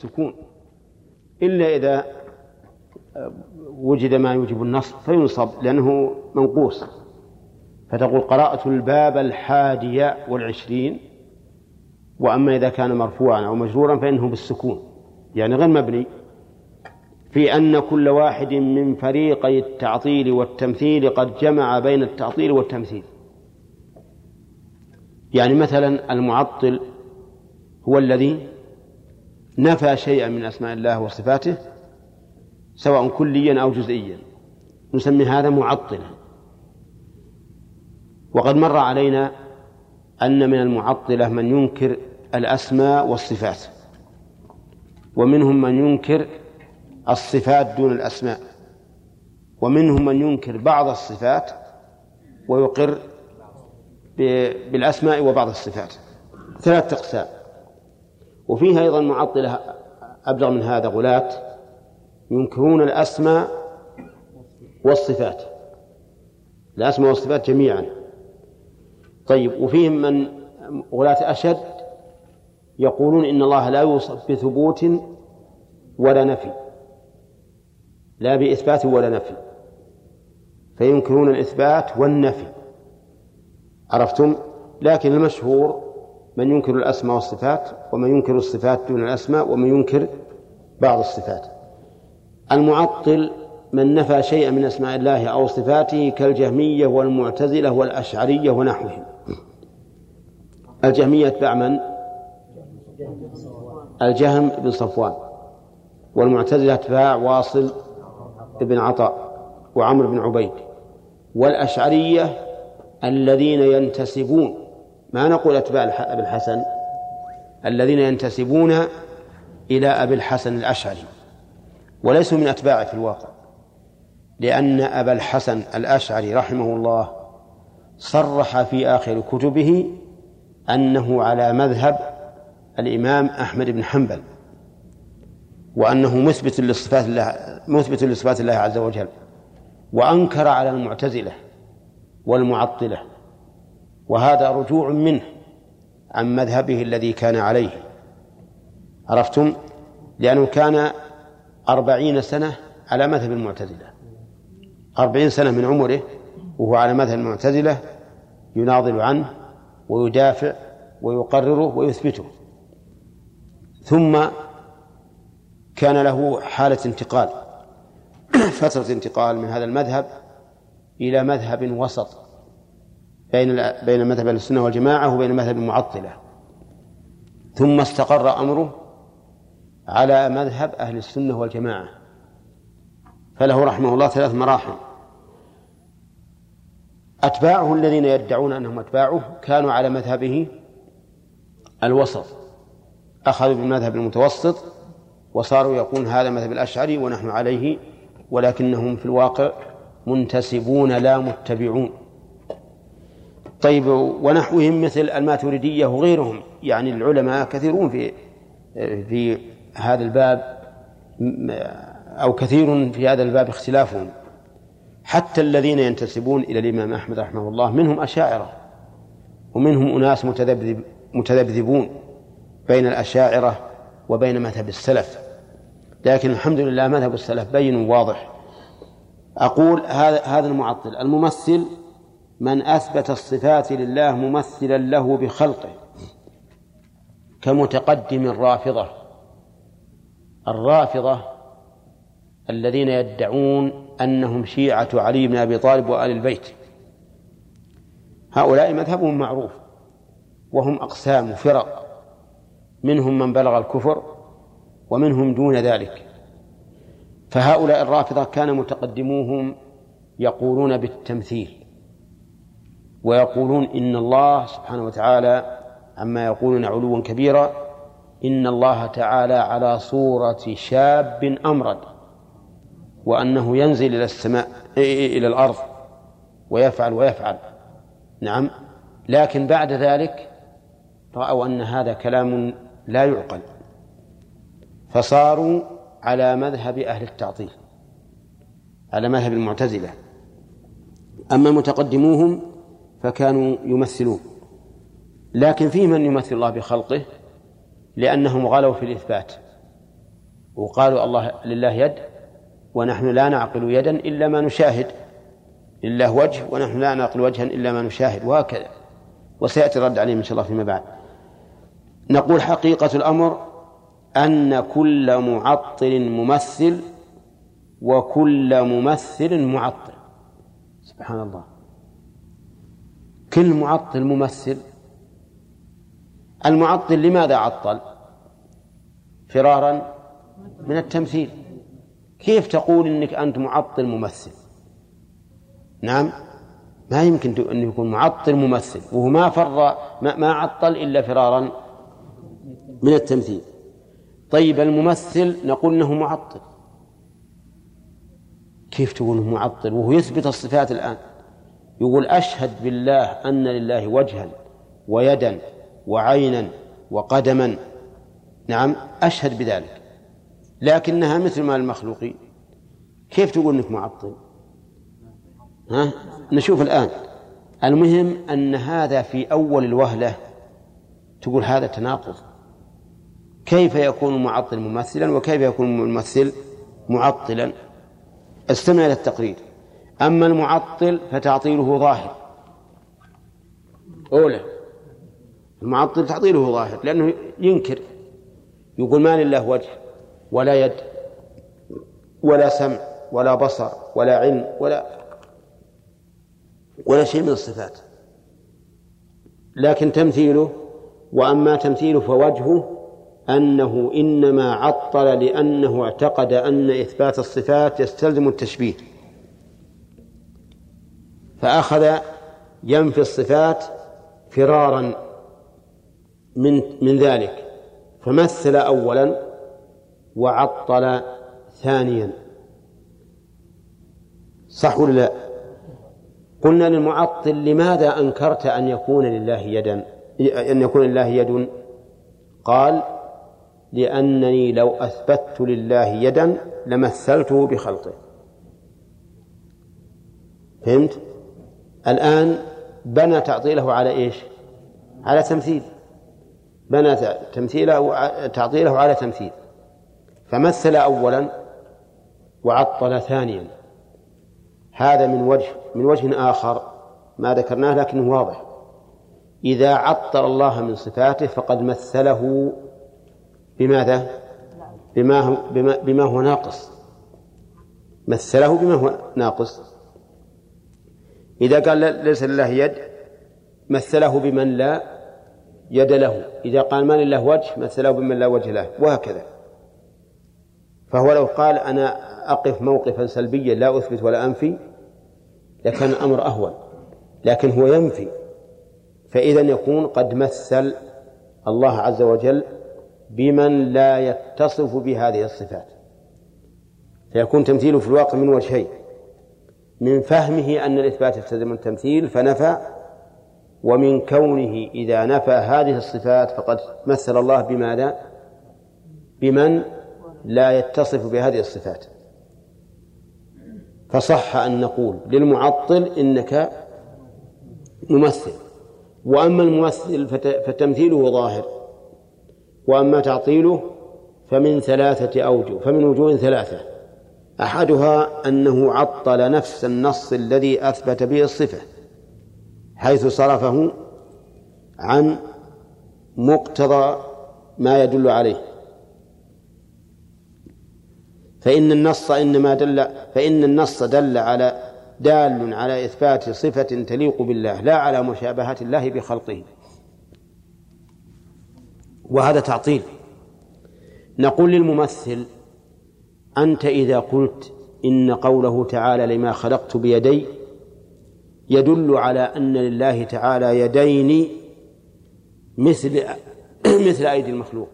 بالسكون إلا إذا وجد ما يوجب النصب فينصب لأنه منقوص. فتقول قرأت الباب الحادي والعشرين وأما إذا كان مرفوعا أو مجرورا فإنه بالسكون. يعني غير مبني. في أن كل واحد من فريقي التعطيل والتمثيل قد جمع بين التعطيل والتمثيل. يعني مثلا المعطل هو الذي نفى شيئا من أسماء الله وصفاته سواء كليا أو جزئيا. نسمي هذا معطلا. وقد مر علينا أن من المعطلة من ينكر الأسماء والصفات ومنهم من ينكر الصفات دون الأسماء ومنهم من ينكر بعض الصفات ويقر بالأسماء وبعض الصفات. ثلاثة أقسام. وفيها أيضا معطلة أبلغ من هذا غلاة ينكرون الأسماء والصفات. الأسماء والصفات جميعا. طيب وفيهم من غلاة أشد يقولون إن الله لا يوصف بثبوت ولا نفي. لا بإثبات ولا نفي. فينكرون الإثبات والنفي. عرفتم؟ لكن المشهور من ينكر الأسماء والصفات ومن ينكر الصفات دون الأسماء ومن ينكر بعض الصفات. المعطل من نفى شيئا من أسماء الله أو صفاته كالجهمية والمعتزلة والأشعرية ونحوهم. الجهمية أتباع من؟ الجهم بن صفوان. والمعتزلة أتباع واصل بن عطاء وعمرو بن عبيد. والأشعرية الذين ينتسبون ما نقول أتباع أبي الحسن الذين ينتسبون إلى أبي الحسن الأشعري وليسوا من أتباعه في الواقع لأن أبا الحسن الأشعري رحمه الله صرح في آخر كتبه أنه على مذهب الإمام أحمد بن حنبل وأنه مثبت لصفات الله مثبت لصفات الله عز وجل وأنكر على المعتزلة والمعطلة وهذا رجوع منه عن مذهبه الذي كان عليه. عرفتم؟ لأنه كان أربعين سنة على مذهب المعتزلة. أربعين سنة من عمره وهو على مذهب المعتزلة يناضل عنه ويدافع ويقرره ويثبته. ثم كان له حالة انتقال فترة انتقال من هذا المذهب إلى مذهب وسط. بين بين مذهب السنة والجماعة وبين مذهب المعطلة. ثم استقر أمره على مذهب أهل السنة والجماعة. فله رحمه الله ثلاث مراحل. أتباعه الذين يدعون أنهم أتباعه كانوا على مذهبه الوسط. أخذوا بالمذهب المتوسط وصاروا يقول هذا مذهب الأشعري ونحن عليه ولكنهم في الواقع منتسبون لا متبعون. طيب ونحوهم مثل الماتريدية وغيرهم. يعني العلماء كثيرون في في هذا الباب أو كثير في هذا الباب اختلافهم. حتى الذين ينتسبون إلى الإمام أحمد رحمه الله منهم أشاعرة ومنهم أناس متذبذب متذبذبون بين الأشاعرة وبين مذهب السلف. لكن الحمد لله مذهب السلف بين واضح. أقول هذا هذا المعطل. الممثل من أثبت الصفات لله ممثلا له بخلقه كمتقدم الرافضة. الرافضة الذين يدعون أنهم شيعة علي بن أبي طالب وآل البيت. هؤلاء مذهبهم معروف وهم أقسام فرق منهم من بلغ الكفر ومنهم دون ذلك. فهؤلاء الرافضة كان متقدموهم يقولون بالتمثيل. ويقولون إن الله سبحانه وتعالى عما يقولون علوا كبيرا إن الله تعالى على صورة شاب أمرد وأنه ينزل إلى السماء إلى الأرض ويفعل ويفعل. نعم. لكن بعد ذلك رأوا أن هذا كلام لا يعقل. فصاروا على مذهب أهل التعطيل على مذهب المعتزلة. أما متقدموهم فكانوا يمثلون. لكن في من يمثل الله بخلقه؟ لأنهم غلوا في الإثبات. وقالوا الله لله يد ونحن لا نعقل يدا إلا ما نشاهد. لله وجه ونحن لا نعقل وجها إلا ما نشاهد. وهكذا. وسيأتي الرد عليهم إن شاء الله فيما بعد. نقول حقيقة الأمر أن كل معطل ممثل وكل ممثل معطل. سبحان الله. كل معطل ممثل. المعطل لماذا عطل؟ فرارا من التمثيل. كيف تقول إنك أنت معطل ممثل؟ نعم ما يمكن ان يكون معطل ممثل وهو ما فر ما عطل إلا فرارا من التمثيل. طيب الممثل نقول إنه معطل. كيف تقول معطل؟ وهو يثبت الصفات الآن. يقول أشهد بالله أن لله وجها ويدا وعينا وقدما. نعم أشهد بذلك. لكنها مثل ما المخلوقين. كيف تقول إنك معطل؟ ها؟ نشوف الآن. المهم أن هذا في أول الوهلة تقول هذا تناقض. كيف يكون المعطل ممثلا وكيف يكون الممثل معطلا؟ استمع إلى التقرير. أما المعطل فتعطيله ظاهر. أولى المعطل تعطيله ظاهر لأنه ينكر يقول ما لله وجه ولا يد ولا سمع ولا بصر ولا علم ولا ولا شيء من الصفات. لكن تمثيله وأما تمثيله فوجهه أنه إنما عطل لأنه اعتقد أن إثبات الصفات يستلزم التشبيه. فأخذ ينفي الصفات فرارا من من ذلك فمثل أولا وعطل ثانيا صح ولا لا؟ قلنا للمعطل لماذا أنكرت أن يكون لله يدا أن يكون لله يد قال لأنني لو أثبت لله يدا لمثلته بخلقه فهمت؟ الآن بنى تعطيله على إيش؟ على تمثيل. بنى تمثيله تعطيله على تمثيل. فمثل أولا وعطل ثانيا. هذا من وجه من وجه آخر ما ذكرناه لكنه واضح. إذا عطل الله من صفاته فقد مثله بماذا؟ بما هو بما, بما هو ناقص. مثله بما هو ناقص. إذا قال ليس لله يد مثله بمن لا يد له. إذا قال ما لله وجه مثله بمن لا وجه له وهكذا. فهو لو قال أنا أقف موقفا سلبيا لا أثبت ولا أنفي لكان الأمر أهون. لكن هو ينفي. فإذا يكون قد مثل الله عز وجل بمن لا يتصف بهذه الصفات. فيكون تمثيله في الواقع من وجهين. من فهمه أن الإثبات يستلزم التمثيل فنفى ومن كونه إذا نفى هذه الصفات فقد مثل الله بماذا؟ بمن لا يتصف بهذه الصفات فصح أن نقول للمعطل إنك ممثل وأما الممثل فتمثيله ظاهر وأما تعطيله فمن ثلاثة أوجه فمن وجوه ثلاثة أحدها أنه عطل نفس النص الذي أثبت به الصفة حيث صرفه عن مقتضى ما يدل عليه. فإن النص إنما دل فإن النص دل على دال على إثبات صفة تليق بالله لا على مشابهة الله بخلقه. وهذا تعطيل. نقول للممثل أنت إذا قلت إن قوله تعالى لما خلقت بيدي يدل على أن لله تعالى يدين مثل مثل أيدي المخلوق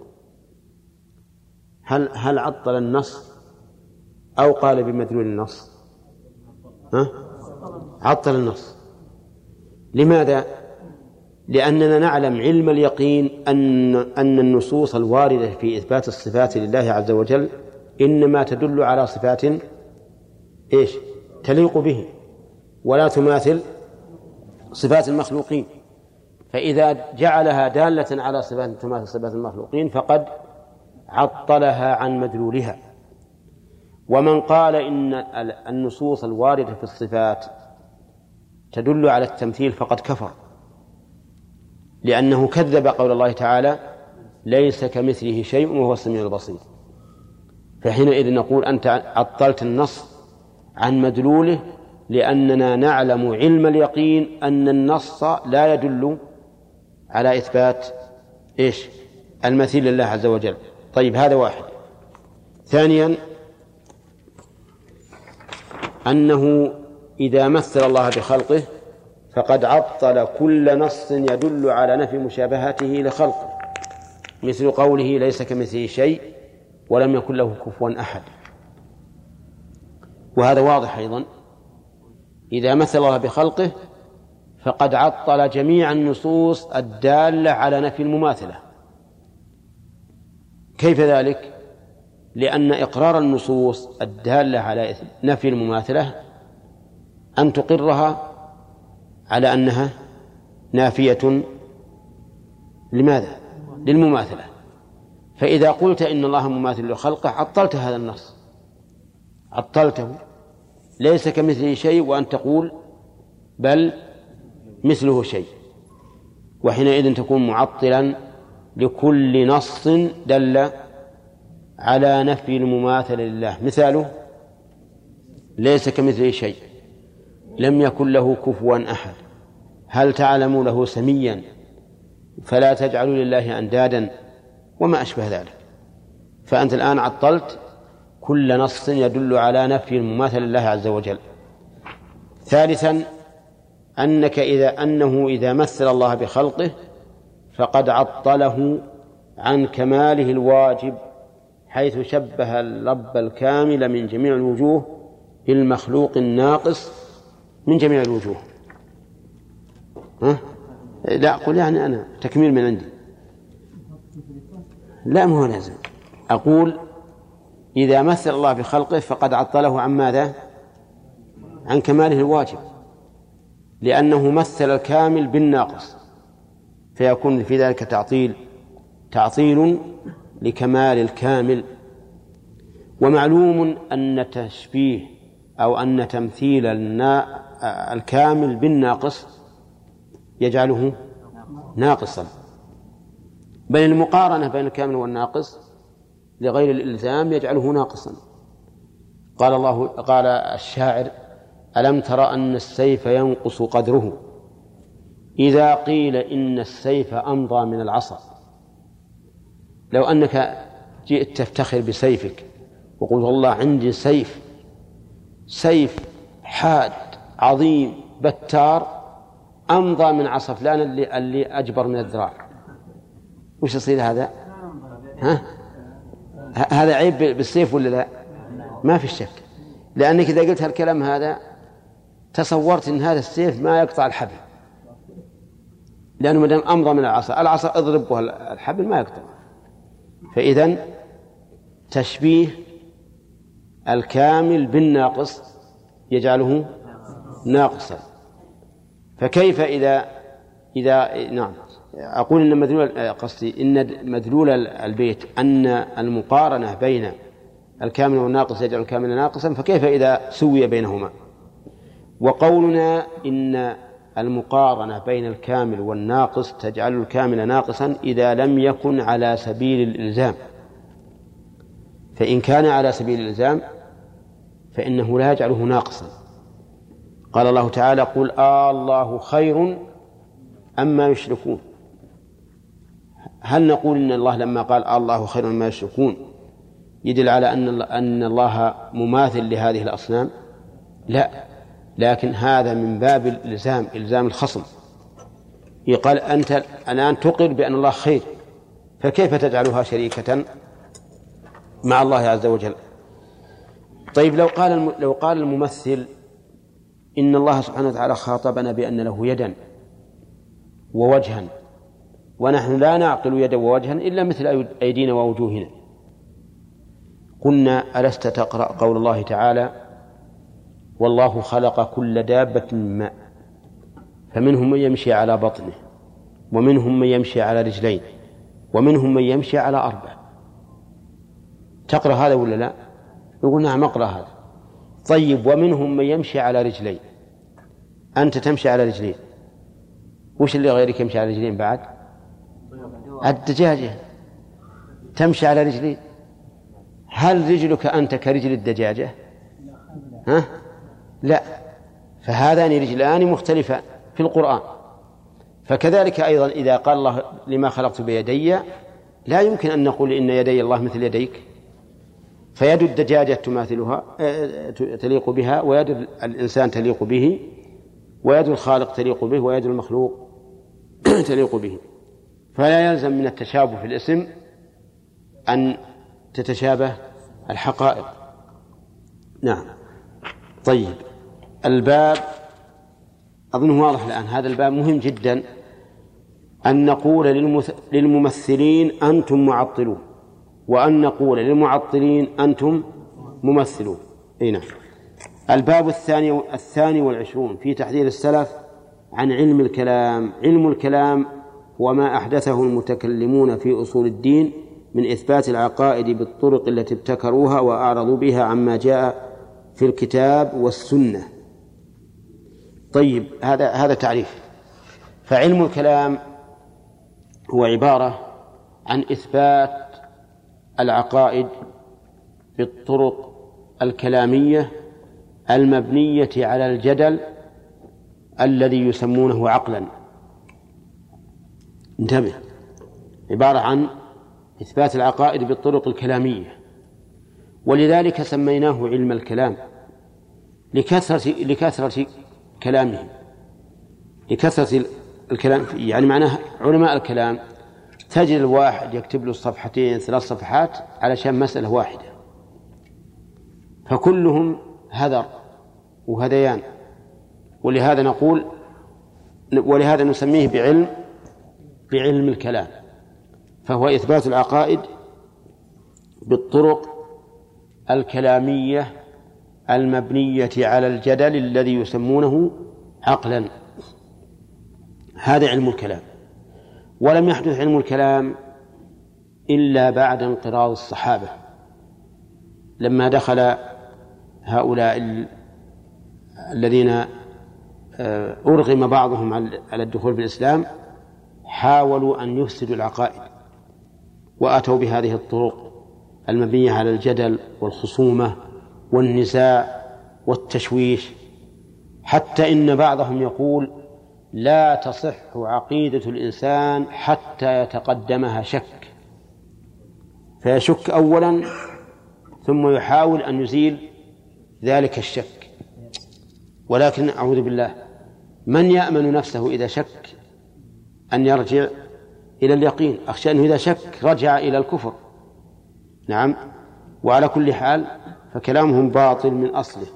هل هل عطل النص أو قال بمدلول النص؟ ها؟ عطل النص لماذا؟ لأننا نعلم علم اليقين أن أن النصوص الواردة في إثبات الصفات لله عز وجل إنما تدل على صفات إيش؟ تليق به ولا تماثل صفات المخلوقين. فإذا جعلها دالة على صفات تماثل صفات المخلوقين فقد عطلها عن مدلولها. ومن قال إن النصوص الواردة في الصفات تدل على التمثيل فقد كفر. لأنه كذب قول الله تعالى ليس كمثله شيء وهو السميع البصير. فحينئذ نقول أنت عطلت النص عن مدلوله لأننا نعلم علم اليقين أن النص لا يدل على إثبات إيش؟ المثيل لله عز وجل. طيب هذا واحد. ثانيا أنه إذا مثل الله بخلقه فقد عطل كل نص يدل على نفي مشابهته لخلقه مثل قوله ليس كمثله شيء ولم يكن له كفوا أحد وهذا واضح أيضا إذا مثل الله بخلقه فقد عطل جميع النصوص الدالة على نفي المماثلة كيف ذلك؟ لأن إقرار النصوص الدالة على نفي المماثلة أن تقرها على أنها نافية لماذا؟ للمماثلة فإذا قلت إن الله مماثل لخلقه عطلت هذا النص. عطلته. ليس كمثله شيء وأن تقول بل مثله شيء. وحينئذ تكون معطلا لكل نص دل على نفي المماثل لله. مثاله ليس كمثله شيء. لم يكن له كفوا أحد. هل تعلم له سميا؟ فلا تجعلوا لله أندادا. وما أشبه ذلك. فأنت الآن عطلت كل نص يدل على نفي المماثل لله عز وجل. ثالثا أنك إذا أنه إذا مثل الله بخلقه فقد عطله عن كماله الواجب حيث شبه الرب الكامل من جميع الوجوه بالمخلوق الناقص من جميع الوجوه. ها؟ لا قل يعني أنا تكميل من عندي. لا ما هو لازم. أقول إذا مثل الله بخلقه فقد عطله عن ماذا؟ عن كماله الواجب لأنه مثل الكامل بالناقص فيكون في ذلك تعطيل تعطيل لكمال الكامل. ومعلوم أن تشبيه أو أن تمثيل الكامل بالناقص يجعله ناقصا. بل المقارنة بين الكامل والناقص لغير الإلزام يجعله ناقصا. قال الله قال الشاعر ألم تر أن السيف ينقص قدره؟ إذا قيل إن السيف أمضى من العصا. لو أنك جئت تفتخر بسيفك وقلت والله عندي سيف سيف حاد عظيم بتار أمضى من عصا فلان اللي, اللي أجبر من الذراع وش يصير هذا؟ ها؟ هذا عيب بالسيف ولا لا؟ ما في شك لأنك إذا قلت هالكلام هذا تصورت أن هذا السيف ما يقطع الحبل لأنه ما دام أمضى من العصا العصا اضرب الحبل ما يقطع فإذا تشبيه الكامل بالناقص يجعله ناقصا فكيف إذا إذا نعم أقول إن مدلول قصدي إن مدلول البيت أن المقارنة بين الكامل والناقص يجعل الكامل ناقصا فكيف إذا سوي بينهما؟ وقولنا إن المقارنة بين الكامل والناقص تجعل الكامل ناقصا إذا لم يكن على سبيل الإلزام. فإن كان على سبيل الإلزام فإنه لا يجعله ناقصا. قال الله تعالى قل آه الله خير أما يشركون. هل نقول إن الله لما قال الله خير مما يشركون يدل على أن أن الله مماثل لهذه الأصنام؟ لا. لكن هذا من باب الإلزام إلزام الخصم. يقال أنت الآن تقر بأن الله خير فكيف تجعلها شريكة مع الله عز وجل؟ طيب لو قال لو قال الممثل إن الله سبحانه وتعالى خاطبنا بأن له يدا ووجها ونحن لا نعقل يدا ووجها إلا مثل أيدينا ووجوهنا. قلنا ألست تقرأ قول الله تعالى والله خلق كل دابة من ماء فمنهم من يمشي على بطنه ومنهم من يمشي على رجلين ومنهم من يمشي على أربع. تقرأ هذا ولا لا؟ يقول نعم أقرأ هذا. طيب ومنهم من يمشي على رجلين. أنت تمشي على رجلين. وش اللي غيرك يمشي على رجلين بعد؟ الدجاجة تمشي على رجلين هل رجلك أنت كرجل الدجاجة؟ ها؟ لا. فهذان رجلان مختلفان في القرآن. فكذلك أيضا إذا قال الله لما خلقت بيدي لا يمكن أن نقول إن يدي الله مثل يديك. فيد الدجاجة تماثلها آه، تليق بها ويد الإنسان تليق به ويد الخالق تليق به ويد المخلوق تليق به. فلا يلزم من التشابه في الاسم أن تتشابه الحقائق. نعم. طيب. الباب أظنه واضح الآن هذا الباب مهم جدا. أن نقول للممثلين أنتم معطلون وأن نقول للمعطلين أنتم ممثلون. أي نعم. الباب الثاني الثاني والعشرون في تحذير السلف عن علم الكلام علم الكلام هو ما أحدثه المتكلمون في أصول الدين من إثبات العقائد بالطرق التي ابتكروها وأعرضوا بها عما جاء في الكتاب والسنة. طيب هذا هذا تعريف. فعلم الكلام هو عبارة عن إثبات العقائد بالطرق الكلامية المبنية على الجدل الذي يسمونه عقلا. انتبه. عبارة عن إثبات العقائد بالطرق الكلامية. ولذلك سميناه علم الكلام لكثرة لكثرة كلامه. لكثرة الكلام يعني معناه علماء الكلام تجد الواحد يكتب له صفحتين ثلاث صفحات علشان مسألة واحدة. فكلهم هذر وهذيان. ولهذا نقول ولهذا نسميه بعلم بعلم الكلام فهو إثبات العقائد بالطرق الكلامية المبنية على الجدل الذي يسمونه عقلا. هذا علم الكلام. ولم يحدث علم الكلام إلا بعد انقراض الصحابة لما دخل هؤلاء الذين آه، أرغم بعضهم على الدخول في الإسلام حاولوا أن يفسدوا العقائد وأتوا بهذه الطرق المبنية على الجدل والخصومة والنزاع والتشويش حتى إن بعضهم يقول لا تصح عقيدة الإنسان حتى يتقدمها شك. فيشك أولا ثم يحاول أن يزيل ذلك الشك. ولكن أعوذ بالله من يأمن نفسه إذا شك؟ أن يرجع إلى اليقين. أخشى أنه إذا شك رجع إلى الكفر. نعم. وعلى كل حال فكلامهم باطل من أصله.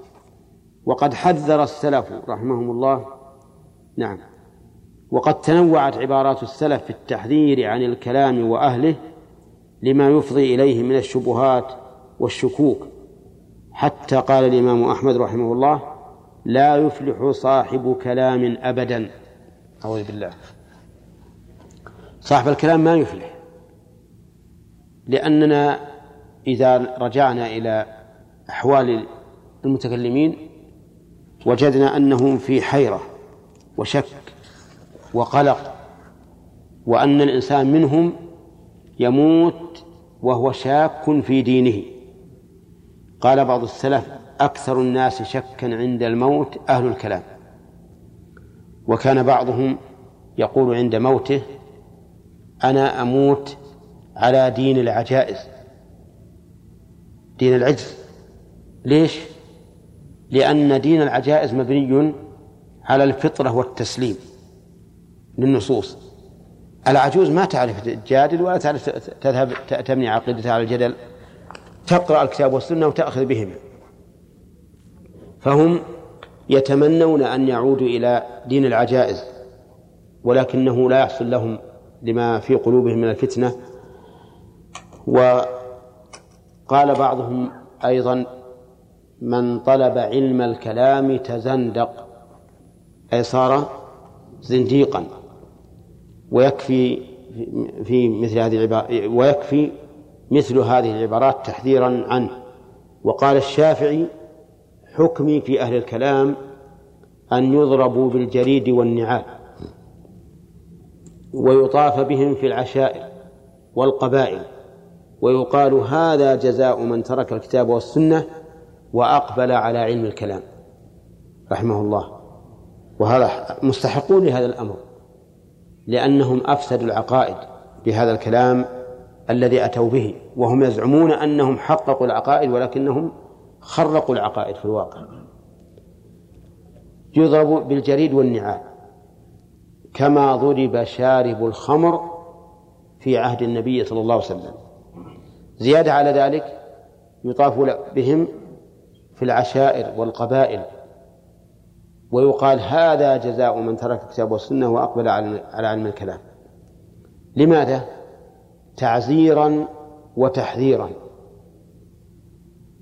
وقد حذر السلف رحمهم الله. نعم. وقد تنوعت عبارات السلف في التحذير عن الكلام وأهله لما يفضي إليه من الشبهات والشكوك. حتى قال الإمام أحمد رحمه الله لا يفلح صاحب كلام أبدا أعوذ بالله. صاحب الكلام ما يفلح. لأننا إذا رجعنا إلى أحوال المتكلمين وجدنا أنهم في حيرة وشك وقلق وأن الإنسان منهم يموت وهو شاك في دينه. قال بعض السلف أكثر الناس شكا عند الموت أهل الكلام. وكان بعضهم يقول عند موته أنا أموت على دين العجائز. دين العجز. ليش؟ لأن دين العجائز مبني على الفطرة والتسليم للنصوص. العجوز ما تعرف تجادل ولا تعرف تذهب تبني عقيدتها على الجدل. تقرأ الكتاب والسنة وتأخذ بهما فهم يتمنون أن يعودوا إلى دين العجائز ولكنه لا يحصل لهم لما في قلوبهم من الفتنة. وقال بعضهم أيضا من طلب علم الكلام تزندق. أي صار زنديقا. ويكفي في مثل هذه العبارة ويكفي مثل هذه العبارات تحذيرا عنه. وقال الشافعي حكمي في أهل الكلام أن يضربوا بالجريد والنعال. ويطاف بهم في العشائر والقبائل. ويقال هذا جزاء من ترك الكتاب والسنة وأقبل على علم الكلام. رحمه الله. وهذا مستحقون لهذا الأمر لأنهم أفسدوا العقائد بهذا الكلام الذي أتوا به وهم يزعمون أنهم حققوا العقائد ولكنهم خرقوا العقائد في الواقع. يضرب بالجريد والنعال. كما ضرب شارب الخمر في عهد النبي صلى الله عليه وسلم. زيادة على ذلك يطاف بهم في العشائر والقبائل. ويقال هذا جزاء من ترك الكتاب والسنة وأقبل على علم الكلام. لماذا؟ تعزيرا وتحذيرا.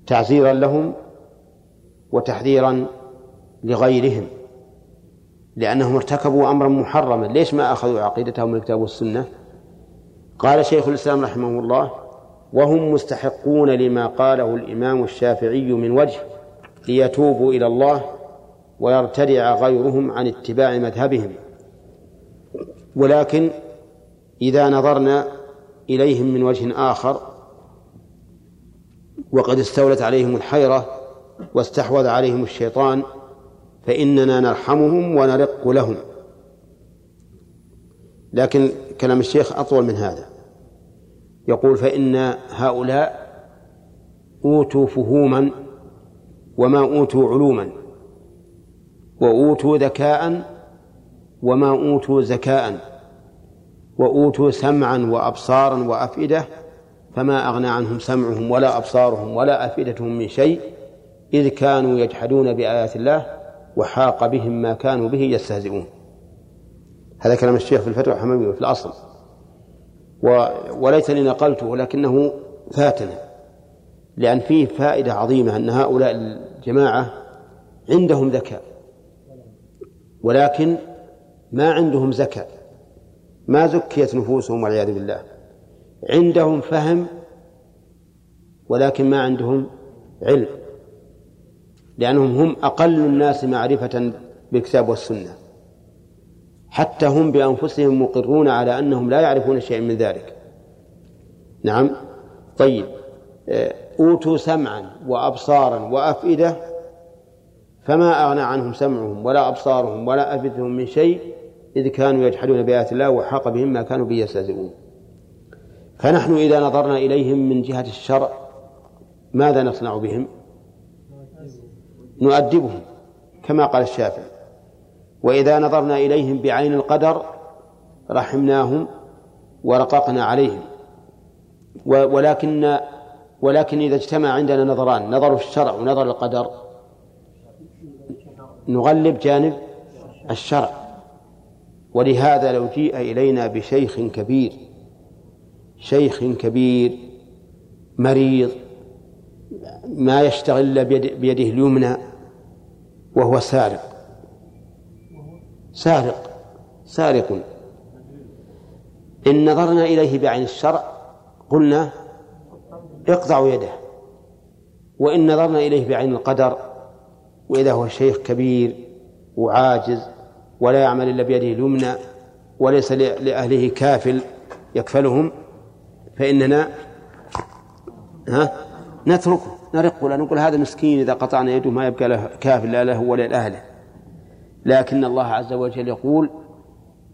تعزيرا لهم وتحذيرا لغيرهم. لأنهم ارتكبوا أمرا محرما. ليش ما أخذوا عقيدتهم من الكتاب والسنة؟ قال شيخ الإسلام رحمه الله وهم مستحقون لما قاله الإمام الشافعي من وجه ليتوبوا إلى الله ويرتدع غيرهم عن اتباع مذهبهم. ولكن إذا نظرنا إليهم من وجه آخر وقد استولت عليهم الحيرة واستحوذ عليهم الشيطان فإننا نرحمهم ونرق لهم. لكن كلام الشيخ أطول من هذا. يقول فإن هؤلاء أوتوا فهوما وما أوتوا علوما وأوتوا ذكاء وما أوتوا زكاء وأوتوا سمعا وأبصارا وأفئدة فما أغنى عنهم سمعهم ولا أبصارهم ولا أفئدتهم من شيء إذ كانوا يجحدون بآيات الله وحاق بهم ما كانوا به يستهزئون. هذا كلام الشيخ في الفتوى الحموية في الأصل. و... وليتني نقلته ولكنه فاتنا لأن فيه فائدة عظيمة أن هؤلاء الجماعة عندهم ذكاء. ولكن ما عندهم زكاة ما زكيت نفوسهم والعياذ بالله. عندهم فهم ولكن ما عندهم علم. لأنهم هم أقل الناس معرفة بالكتاب والسنة. حتى هم بأنفسهم مقرون على أنهم لا يعرفون شيئا من ذلك. نعم. طيب. آه، أوتوا سمعا وأبصارا وأفئدة فما أغنى عنهم سمعهم ولا أبصارهم ولا أفئدتهم من شيء إذ كانوا يجحدون بآيات الله وحاق بهم ما كانوا به يستهزئون. فنحن إذا نظرنا إليهم من جهة الشرع ماذا نصنع بهم؟ نؤدبهم كما قال الشافعي. وإذا نظرنا إليهم بعين القدر رحمناهم ورققنا عليهم. ولكن ولكن إذا اجتمع عندنا نظران نظر الشرع ونظر القدر نغلب جانب الشرع. ولهذا لو جيء إلينا بشيخ كبير شيخ كبير مريض ما يشتغل بيده اليمنى وهو سارق. سارق. سارق. إن نظرنا إليه بعين الشرع قلنا اقطعوا يده. وإن نظرنا إليه بعين القدر وإذا هو شيخ كبير وعاجز ولا يعمل إلا بيده اليمنى وليس لأهله كافل يكفلهم فإننا ها نتركه. نرقه لا نقول هذا مسكين إذا قطعنا يده ما يبقى له كافل لا له ولا لأهله. لكن الله عز وجل يقول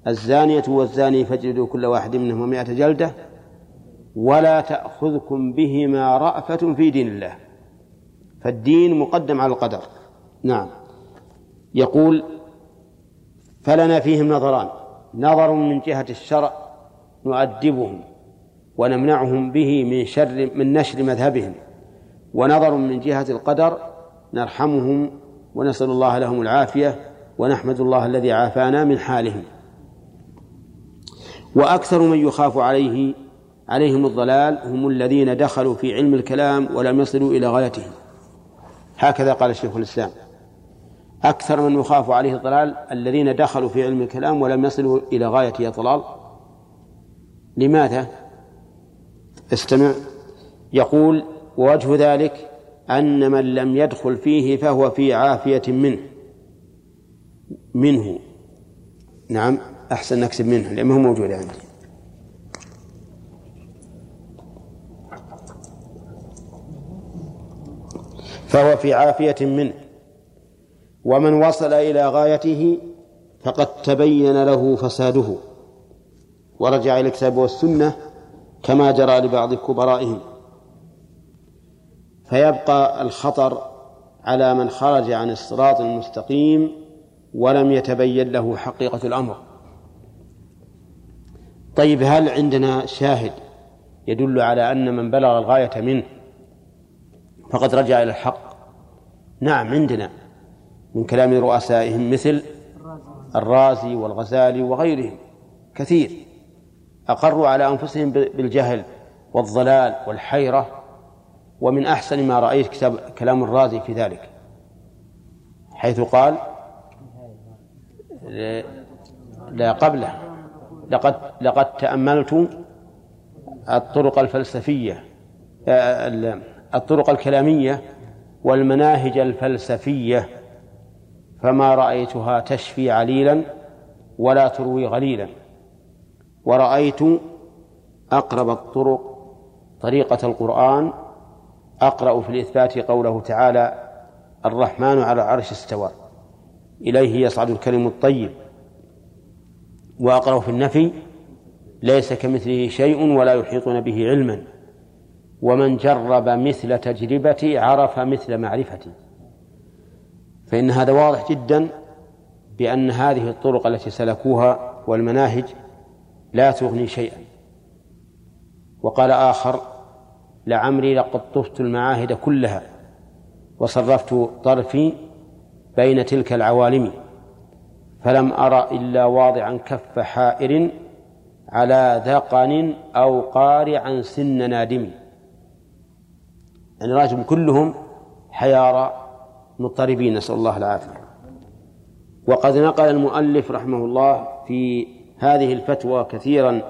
الزانية والزاني فاجلدوا كل واحد منهم مئة جلدة ولا تأخذكم بهما رأفة في دين الله. فالدين مقدم على القدر. نعم. يقول فلنا فيهم نظران. نظر من جهة الشرع نؤدبهم ونمنعهم به من شر من نشر مذهبهم. ونظر من جهة القدر نرحمهم ونسأل الله لهم العافية ونحمد الله الذي عافانا من حالهم. وأكثر من يخاف عليه عليهم الضلال هم الذين دخلوا في علم الكلام ولم يصلوا إلى غايته هكذا قال شيخ الإسلام. أكثر من يخاف عليه الضلال الذين دخلوا في علم الكلام ولم يصلوا إلى غاية الضلال لماذا؟ استمع. يقول ووجه ذلك أن من لم يدخل فيه فهو في عافية منه منه. نعم أحسن نكتب منه لأنه موجود عندي. فهو في عافية منه. ومن وصل إلى غايته فقد تبين له فساده. ورجع إلى الكتاب والسنة كما جرى لبعض كبرائهم. فيبقى الخطر على من خرج عن الصراط المستقيم ولم يتبين له حقيقة الأمر. طيب هل عندنا شاهد يدل على أن من بلغ الغاية منه فقد رجع إلى الحق؟ نعم عندنا. من كلام رؤسائهم مثل الرازي والغزالي وغيرهم كثير. أقروا على أنفسهم بالجهل والضلال والحيرة ومن أحسن ما رأيت كتاب كلام الرازي في ذلك حيث قال لا قبله لقد لقد تأملت الطرق الفلسفية الطرق الكلامية والمناهج الفلسفية فما رأيتها تشفي عليلا ولا تروي غليلا ورأيت أقرب الطرق طريقة القرآن أقرأ في الإثبات قوله تعالى الرحمن على العرش استوى. إليه يصعد الكلم الطيب. وأقرأ في النفي ليس كمثله شيء ولا يحيطون به علما. ومن جرب مثل تجربتي عرف مثل معرفتي. فإن هذا واضح جدا بأن هذه الطرق التي سلكوها والمناهج لا تغني شيئا. وقال آخر لعمري لقد طفت المعاهد كلها وصرفت طرفي بين تلك العوالم فلم أرى إلا واضعا كف حائر على ذقن أو قارعا سن نادم. يعني راجم كلهم حيارى مضطربين نسأل الله العافية. وقد نقل المؤلف رحمه الله في هذه الفتوى كثيرا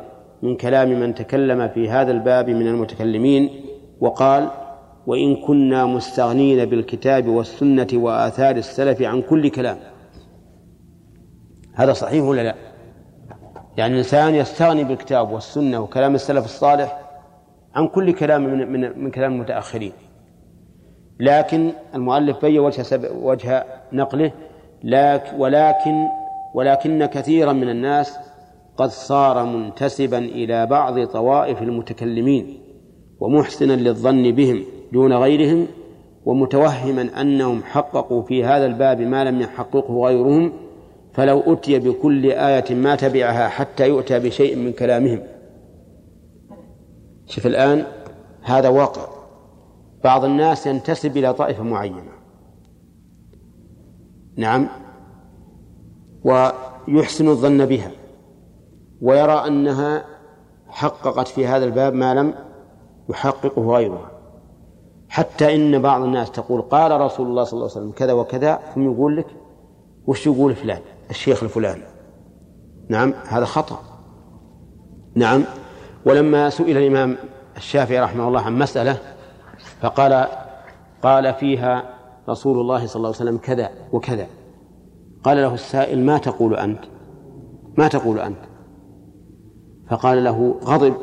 من كلام من تكلم في هذا الباب من المتكلمين وقال وإن كنا مستغنين بالكتاب والسنة وآثار السلف عن كل كلام هذا صحيح ولا لا؟ يعني الإنسان يستغني بالكتاب والسنة وكلام السلف الصالح عن كل كلام من من, من كلام المتأخرين لكن المؤلف بين وجه. وجه نقله لكن ولكن ولكن كثيرا من الناس قد صار منتسبا إلى بعض طوائف المتكلمين ومحسنا للظن بهم دون غيرهم ومتوهما أنهم حققوا في هذا الباب ما لم يحققه غيرهم فلو أتي بكل آية ما تبعها حتى يؤتى بشيء من كلامهم. شوف الآن هذا واقع. بعض الناس ينتسب إلى طائفة معينة. نعم. ويحسن الظن بها. ويرى أنها حققت في هذا الباب ما لم يحققه غيرها حتى إن بعض الناس تقول قال رسول الله صلى الله عليه وسلم كذا وكذا ثم يقول لك وش يقول فلان؟ الشيخ الفلاني. نعم هذا خطأ. نعم ولما سئل الإمام الشافعي رحمه الله عن مسألة فقال قال فيها رسول الله صلى الله عليه وسلم كذا وكذا. قال له السائل ما تقول أنت؟ ما تقول أنت؟ فقال له غضب.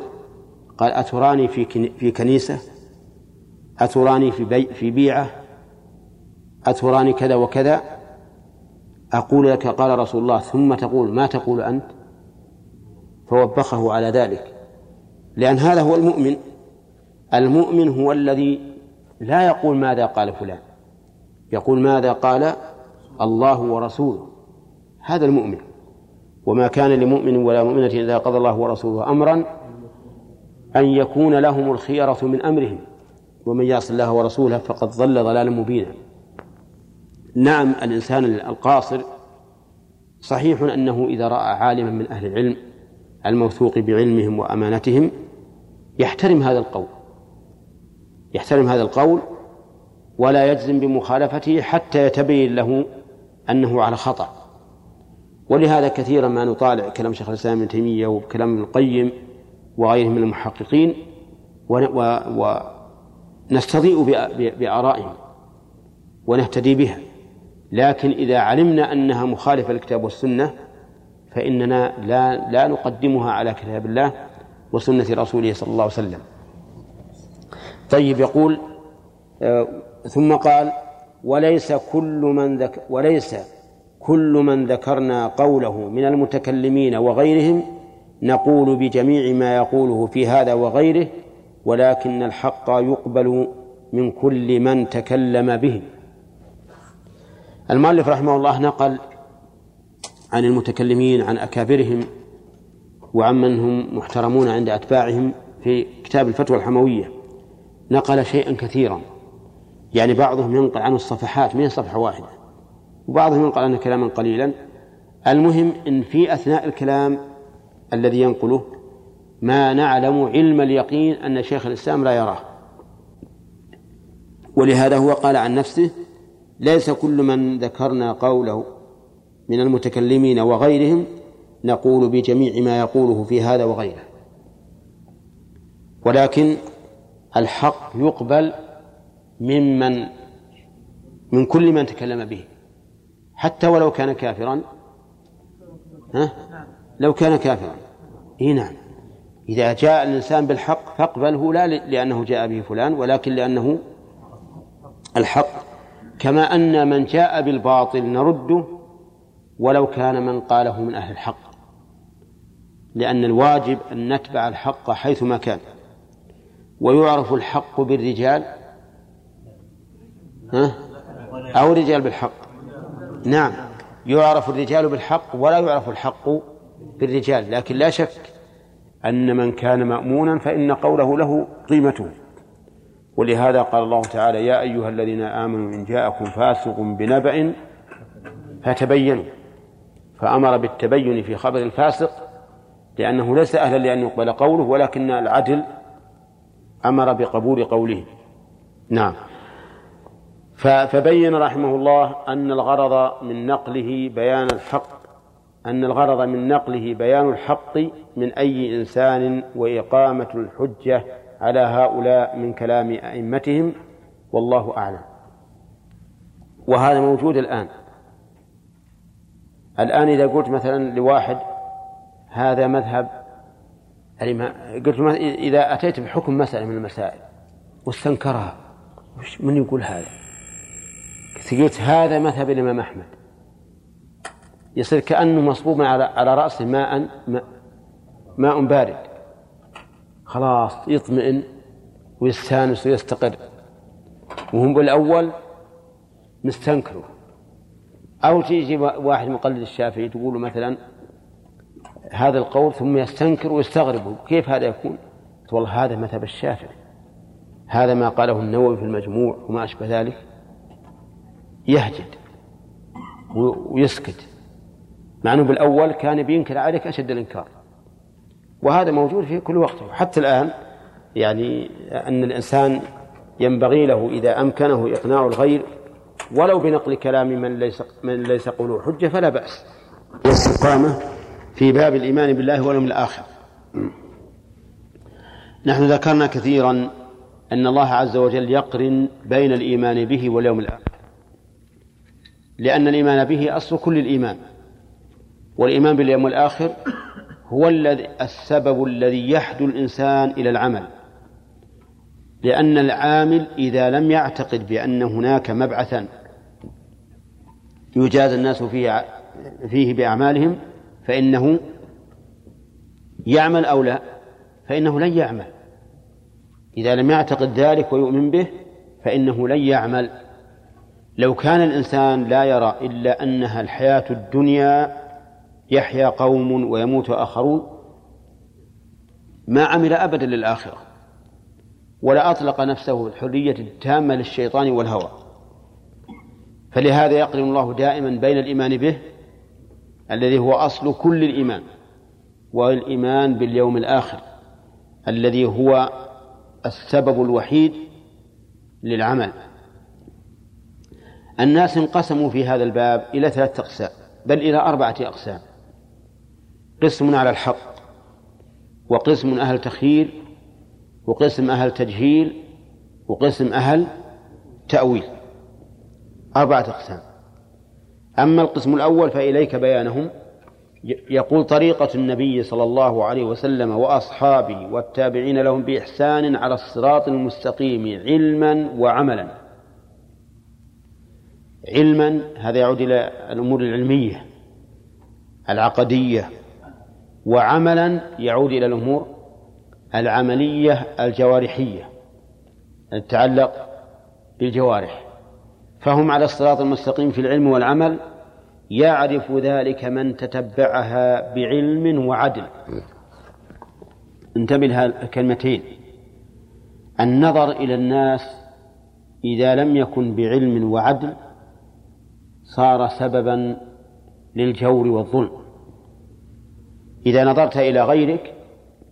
قال أتراني في في كنيسة؟ أتراني في بي في بيعة؟ أتراني كذا وكذا؟ أقول لك قال رسول الله ثم تقول ما تقول أنت؟ فوبخه على ذلك. لأن هذا هو المؤمن. المؤمن هو الذي لا يقول ماذا قال فلان. يقول ماذا قال الله ورسوله. هذا المؤمن. وما كان لمؤمن ولا مؤمنة إذا قضى الله ورسوله أمرا أن يكون لهم الخيرة من أمرهم. ومن يعص الله ورسوله فقد ضل ضلالا مبينا. نعم الإنسان القاصر صحيح أنه إذا رأى عالما من أهل العلم الموثوق بعلمهم وأمانتهم يحترم هذا القول. يحترم هذا القول ولا يجزم بمخالفته حتى يتبين له أنه على خطأ. ولهذا كثيرا ما نطالع كلام شيخ الإسلام ابن تيمية وكلام ابن القيم وغيرهم من المحققين نستضيء بآرائهم ونهتدي بها. لكن إذا علمنا أنها مخالفة للكتاب والسنة فإننا لا لا نقدمها على كتاب الله وسنة رسوله صلى الله عليه وسلم. طيب يقول آه ثم قال وليس كل من ذك وليس كل من ذكرنا قوله من المتكلمين وغيرهم نقول بجميع ما يقوله في هذا وغيره ولكن الحق يقبل من كل من تكلم به. المؤلف رحمه الله نقل عن المتكلمين عن أكابرهم وعمن هم محترمون عند أتباعهم في كتاب الفتوى الحموية. نقل شيئا كثيرا. يعني بعضهم ينقل عنه الصفحات من صفحة واحدة وبعضهم ينقل عنه كلاما قليلا. المهم إن في أثناء الكلام الذي ينقله ما نعلم علم اليقين أن شيخ الإسلام لا يراه. ولهذا هو قال عن نفسه ليس كل من ذكرنا قوله من المتكلمين وغيرهم نقول بجميع ما يقوله في هذا وغيره. ولكن الحق يقبل ممن من كل من تكلم به حتى ولو كان كافرا. ها؟ لو كان كافرا. إي نعم. إذا جاء الإنسان بالحق فاقبله لا لأنه جاء به فلان ولكن لأنه الحق. كما أن من جاء بالباطل نرده ولو كان من قاله من أهل الحق. لأن الواجب أن نتبع الحق حيثما كان. ويعرف الحق بالرجال؟ ها؟ أو الرجال بالحق؟ نعم. يعرف الرجال بالحق ولا يعرف الحق بالرجال لكن لا شك أن من كان مأمونا فإن قوله له قيمته. ولهذا قال الله تعالى يا أيها الذين آمنوا إن جاءكم فاسق بنبأ فتبينوا. فأمر بالتبين في خبر الفاسق لأنه ليس أهلا لأن يقبل قوله ولكن العدل أمر بقبول قوله. نعم. فبين رحمه الله أن الغرض من نقله بيان الحق أن الغرض من نقله بيان الحق من أي إنسان وإقامة الحجة على هؤلاء من كلام أئمتهم والله أعلم. وهذا موجود الآن. الآن إذا قلت مثلا لواحد هذا مذهب قلت إذا أتيت بحكم مسألة من المسائل واستنكرها من يقول هذا؟ قلت هذا مذهب الإمام أحمد. يصير كأنه مصبوب على على رأسه ماء ماء بارد. خلاص يطمئن ويستانس ويستقر. وهم بالأول مستنكره أو تيجي واحد مقلد الشافعي تقول مثلا هذا القول ثم يستنكر ويستغرب كيف هذا يكون؟ والله هذا مذهب الشافعي. هذا ما قاله النووي في المجموع وما أشبه ذلك. يهجد ويسكت. مع أنه بالأول كان بينكر عليك أشد الإنكار. وهذا موجود في كل وقت حتى الآن يعني أن الإنسان ينبغي له إذا أمكنه إقناع الغير ولو بنقل كلام من ليس من ليس قوله حجة فلا بأس. والاستقامة في باب الإيمان بالله واليوم الآخر. نحن ذكرنا كثيرا أن الله عز وجل يقرن بين الإيمان به واليوم الآخر. لأن الإيمان به أصل كل الإيمان. والإيمان باليوم الآخر هو الذي السبب الذي يحدو الإنسان إلى العمل. لأن العامل إذا لم يعتقد بأن هناك مبعثا يجازى الناس فيه فيه بأعمالهم فإنه يعمل أو لا فإنه لن يعمل. إذا لم يعتقد ذلك ويؤمن به فإنه لن يعمل. لو كان الإنسان لا يرى إلا أنها الحياة الدنيا يحيا قوم ويموت آخرون. ما عمل أبدا للآخرة. ولا أطلق نفسه الحرية التامة للشيطان والهوى. فلهذا يقرن الله دائما بين الإيمان به الذي هو أصل كل الإيمان والإيمان باليوم الآخر الذي هو السبب الوحيد للعمل. الناس انقسموا في هذا الباب إلى ثلاثة أقسام بل إلى أربعة أقسام. قسم على الحق وقسم أهل تخيير وقسم أهل تجهيل وقسم أهل تأويل. أربعة أقسام. أما القسم الأول فإليك بيانهم. يقول طريقة النبي صلى الله عليه وسلم وأصحابه والتابعين لهم بإحسان على الصراط المستقيم علما وعملا. علما هذا يعود إلى الأمور العلمية العقدية وعملا يعود إلى الأمور العملية الجوارحية تتعلق بالجوارح. فهم على الصراط المستقيم في العلم والعمل يعرف ذلك من تتبعها بعلم وعدل. انتبه الكلمتين. النظر إلى الناس إذا لم يكن بعلم وعدل صار سببا للجور والظلم. إذا نظرت إلى غيرك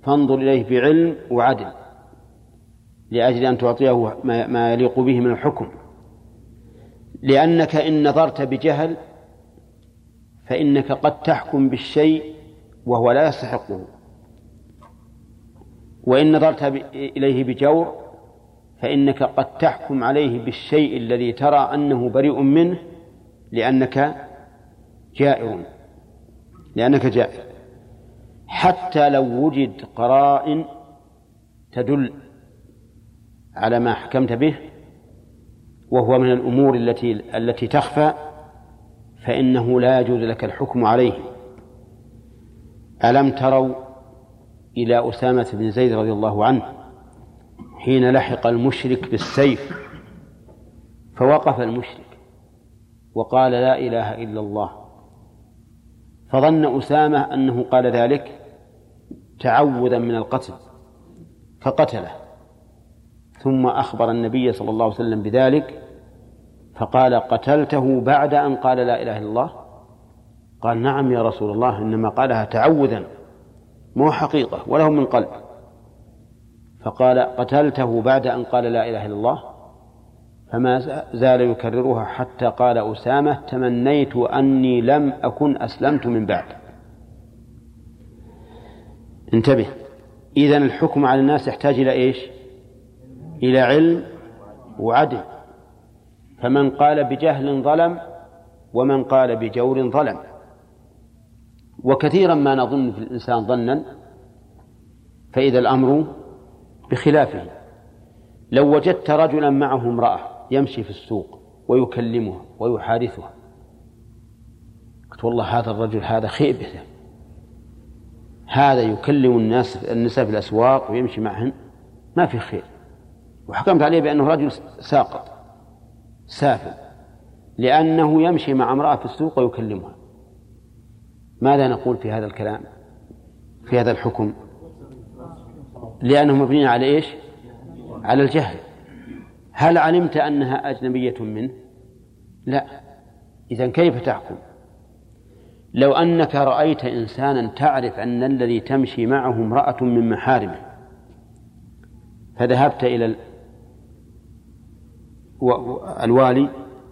فانظر إليه بعلم وعدل لأجل أن تعطيه ما يليق به من الحكم. لأنك إن نظرت بجهل فإنك قد تحكم بالشيء وهو لا يستحقه. وإن نظرت إليه بجور فإنك قد تحكم عليه بالشيء الذي ترى أنه بريء منه لأنك جائر لأنك جائر حتى لو وجد قرائن تدل على ما حكمت به وهو من الأمور التي التي تخفى فإنه لا يجوز لك الحكم عليه. ألم تروا إلى أسامة بن زيد رضي الله عنه حين لحق المشرك بالسيف؟ فوقف المشرك وقال لا إله إلا الله. فظن أسامة أنه قال ذلك تعوذا من القتل فقتله. ثم أخبر النبي صلى الله عليه وسلم بذلك فقال قتلته بعد أن قال لا إله إلا الله؟ قال نعم يا رسول الله إنما قالها تعوذا مو حقيقة وله من قلب. فقال قتلته بعد أن قال لا إله إلا الله؟ فما زال يكررها حتى قال أسامة تمنيت أني لم أكن أسلمت من بعد. انتبه. إذا الحكم على الناس يحتاج إلى إيش؟ إلى علم وعدل. فمن قال بجهل ظلم ومن قال بجور ظلم. وكثيرا ما نظن في الإنسان ظنا فإذا الأمر بخلافه. لو وجدت رجلا معه امرأة يمشي في السوق ويكلمها ويحادثها قلت والله هذا الرجل هذا خيبة هذا يكلم الناس النساء في الأسواق ويمشي معهن ما في خير. وحكمت عليه بأنه رجل ساقط سافل لأنه يمشي مع امرأة في السوق ويكلمها. ماذا نقول في هذا الكلام؟ في هذا الحكم؟ لأنه مبني على إيش؟ على الجهل. هل علمت أنها أجنبية منه؟ لا. إذا كيف تحكم؟ لو أنك رأيت إنسانا تعرف أن الذي تمشي معه امرأة من محارمه فذهبت إلى الوالي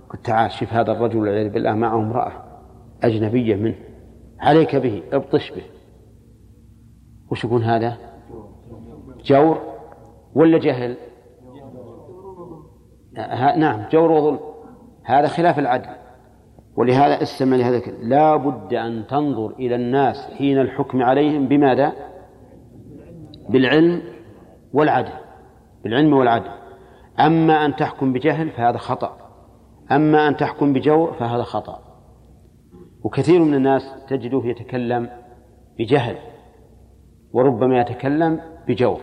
قلت تعال شوف هذا الرجل والعياذ بالله معه امرأة أجنبية منه عليك به ابطش به. وش يكون هذا؟ جور ولا جهل؟ نعم جور وظلم. هذا خلاف العدل. ولهذا استمع لهذا لا بد أن تنظر إلى الناس حين الحكم عليهم بماذا؟ بالعلم والعدل. بالعلم والعدل. أما أن تحكم بجهل فهذا خطأ. أما أن تحكم بجور فهذا خطأ. وكثير من الناس تجده يتكلم بجهل وربما يتكلم بجور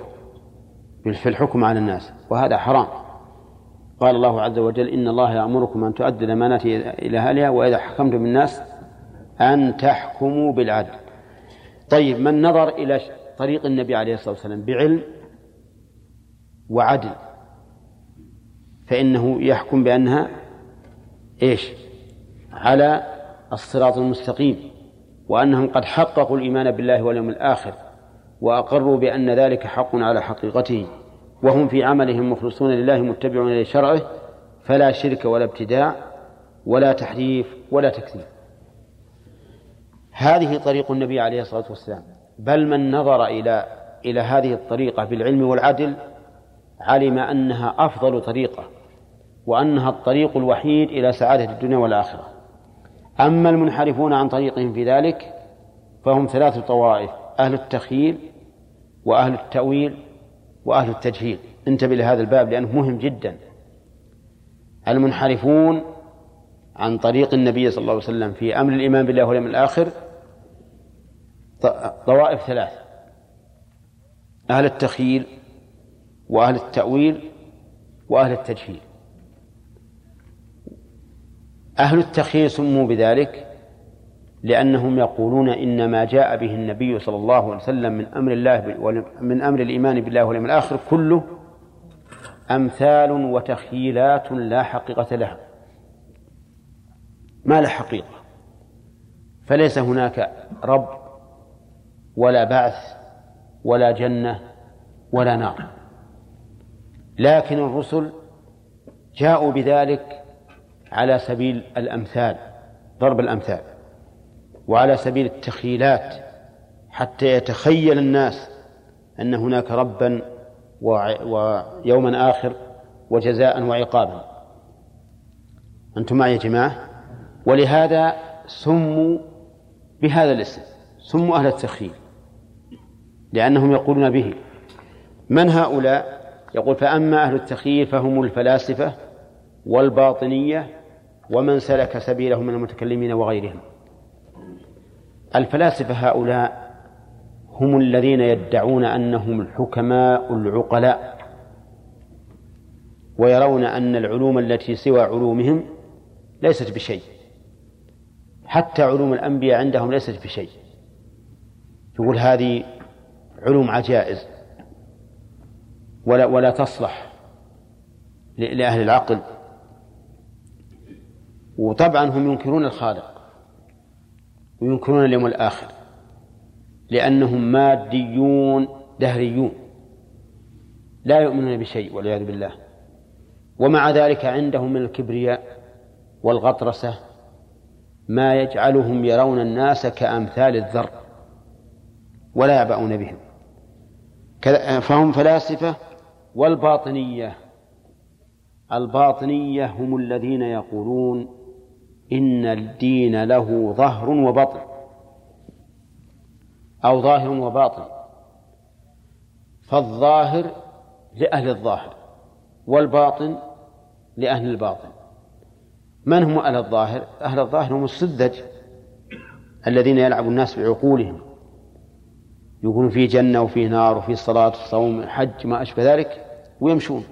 في الحكم على الناس وهذا حرام. قال الله عز وجل إن الله يأمركم أن تؤدوا الأمانات إلى أهلها وإذا حكمتم بالناس أن تحكموا بالعدل. طيب من نظر إلى طريق النبي عليه الصلاة والسلام بعلم وعدل فإنه يحكم بأنها إيش؟ على الصراط المستقيم وأنهم قد حققوا الإيمان بالله واليوم الآخر وأقروا بأن ذلك حق على حقيقته. وهم في عملهم مخلصون لله متبعون لشرعه فلا شرك ولا ابتداع ولا تحريف ولا تكذيب. هذه طريق النبي عليه الصلاة والسلام. بل من نظر إلى إلى هذه الطريقة بالعلم والعدل علم أنها أفضل طريقة وأنها الطريق الوحيد إلى سعادة الدنيا والآخرة. أما المنحرفون عن طريقهم في ذلك فهم ثلاث طوائف أهل التخييل وأهل التأويل وأهل التجهيل. انتبه لهذا الباب لأنه مهم جدا. المنحرفون عن طريق النبي صلى الله عليه وسلم في أمر الإيمان بالله واليوم الآخر طوائف ثلاث. أهل التخييل وأهل التأويل وأهل التجهيل. أهل التخييل سموا بذلك لأنهم يقولون إن ما جاء به النبي صلى الله عليه وسلم من أمر الله من أمر الإيمان بالله واليوم الآخر كله أمثال وتخييلات لا حقيقة لها. ما لا حقيقة؟ فليس هناك رب ولا بعث ولا جنة ولا نار. لكن الرسل جاءوا بذلك على سبيل الأمثال ضرب الأمثال. وعلى سبيل التخيلات حتى يتخيل الناس أن هناك ربا ويوما آخر وجزاء وعقابا. أنتم معي يا جماعة؟ ولهذا سموا بهذا الاسم سموا أهل التخيل لأنهم يقولون به. من هؤلاء؟ يقول فأما أهل التخيل فهم الفلاسفة والباطنية ومن سلك سبيلهم من المتكلمين وغيرهم. الفلاسفة هؤلاء هم الذين يدعون أنهم الحكماء العقلاء ويرون أن العلوم التي سوى علومهم ليست بشيء. حتى علوم الأنبياء عندهم ليست بشيء. يقول هذه علوم عجائز ولا ولا تصلح لأهل العقل. وطبعا هم ينكرون الخالق. وينكرون اليوم الآخر. لأنهم ماديون دهريون. لا يؤمنون بشيء والعياذ بالله. ومع ذلك عندهم من الكبرياء والغطرسة ما يجعلهم يرون الناس كأمثال الذر ولا يعبأون بهم. فهم فلاسفة والباطنية. الباطنية هم الذين يقولون إن الدين له ظهر وبطن أو ظاهر وباطن. فالظاهر لأهل الظاهر والباطن لأهل الباطن. من هم أهل الظاهر؟ أهل الظاهر هم السذج الذين يلعب الناس بعقولهم. يقولون في جنة وفي نار وفي صلاة وصوم حج ما أشبه ذلك ويمشون.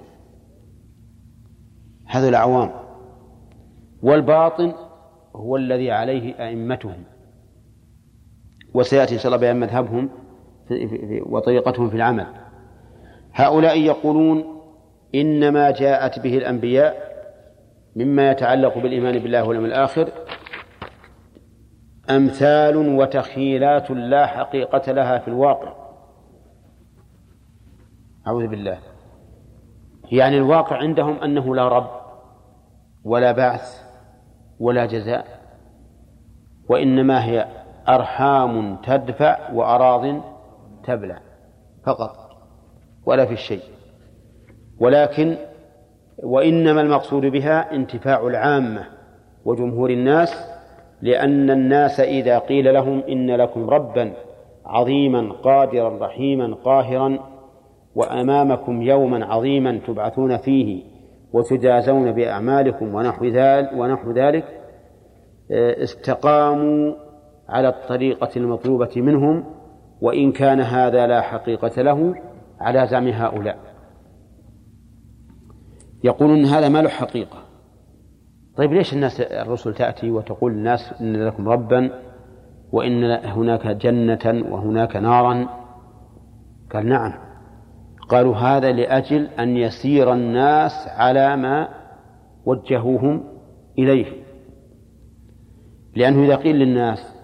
هذا العوام. والباطن هو الذي عليه أئمتهم. وسيأتي إن شاء الله بيان مذهبهم وطريقتهم في العمل. هؤلاء يقولون إنما جاءت به الأنبياء مما يتعلق بالإيمان بالله واليوم الآخر أمثال وتخيلات لا حقيقة لها في الواقع. أعوذ بالله. يعني الواقع عندهم أنه لا رب ولا بعث ولا جزاء وإنما هي أرحام تدفع وأراض تبلع فقط ولا في الشيء ولكن وإنما المقصود بها انتفاع العامة وجمهور الناس لأن الناس إذا قيل لهم إن لكم ربا عظيما قادرا رحيما قاهرا وأمامكم يوما عظيما تبعثون فيه وتجازون بأعمالكم ونحو ذلك ونحو ذلك استقاموا على الطريقة المطلوبة منهم وإن كان هذا لا حقيقة له على زعم هؤلاء. يقولون هذا ما له حقيقة. طيب ليش الناس الرسل تأتي وتقول للناس إن لكم ربا وإن هناك جنة وهناك نارا؟ قال نعم. قالوا هذا لأجل أن يسير الناس على ما وجهوهم إليه. لأنه إذا قيل للناس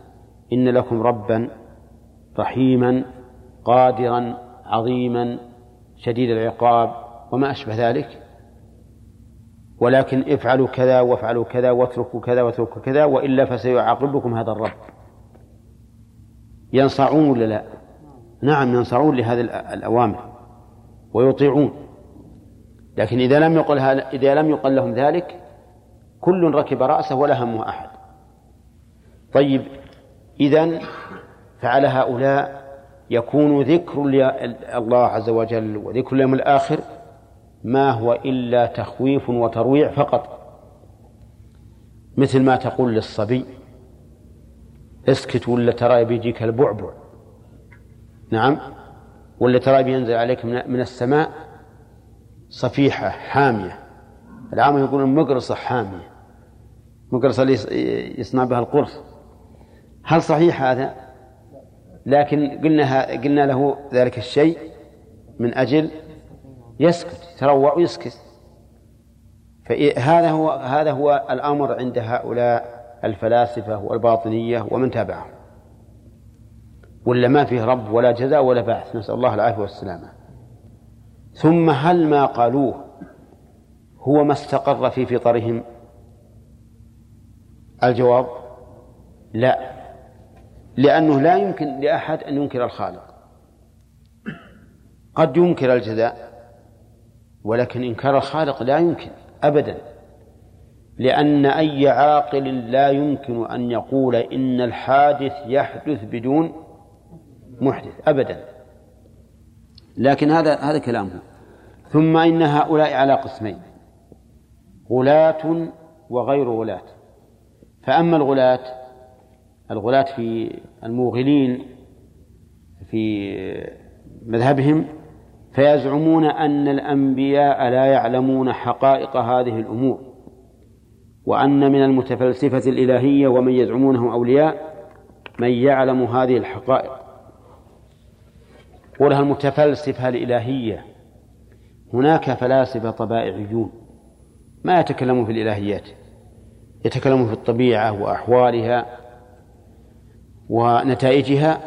إن لكم ربا رحيما قادرا عظيما شديد العقاب وما أشبه ذلك ولكن افعلوا كذا وافعلوا كذا واتركوا كذا واتركوا كذا وإلا فسيعاقبكم هذا الرب. ينصعون ولا لا؟ نعم ينصعون لهذه الأوامر. ويطيعون. لكن إذا لم يقل إذا لم يقل لهم ذلك كل ركب رأسه ولا همه أحد. طيب إذا فعلى هؤلاء يكون ذكر الله عز وجل وذكر اليوم الآخر ما هو إلا تخويف وترويع فقط. مثل ما تقول للصبي اسكت ولا ترى بيجيك البعبع. نعم؟ ولا ترى بينزل عليك من السماء صفيحة حامية. العام يقولون مقرصة حامية. مقرصة اللي يصنع بها القرص. هل صحيح هذا؟ لكن قلنا قلنا له ذلك الشيء من أجل يسكت. يتروع ويسكت فهذا هو هذا هو الأمر عند هؤلاء الفلاسفة والباطنية ومن تابعهم. ولا ما فيه رب ولا جزاء ولا بعث. نسأل الله العافية والسلامة. ثم هل ما قالوه هو ما استقر في فطرهم؟ الجواب لا. لأنه لا يمكن لأحد أن ينكر الخالق. قد ينكر الجزاء ولكن إنكار الخالق لا يمكن أبدا. لأن أي عاقل لا يمكن أن يقول إن الحادث يحدث بدون محدث أبدا. لكن هذا هذا كلامه. ثم إن هؤلاء على قسمين غلاة وغير غلاة. فأما الغلاة الغلاة في الموغلين في مذهبهم فيزعمون أن الأنبياء لا يعلمون حقائق هذه الأمور وأن من المتفلسفة الإلهية ومن يزعمونه أولياء من يعلم هذه الحقائق. قولها المتفلسفة الإلهية. هناك فلاسفة طبائعيون ما يتكلمون في الإلهيات يتكلمون في الطبيعة وأحوالها ونتائجها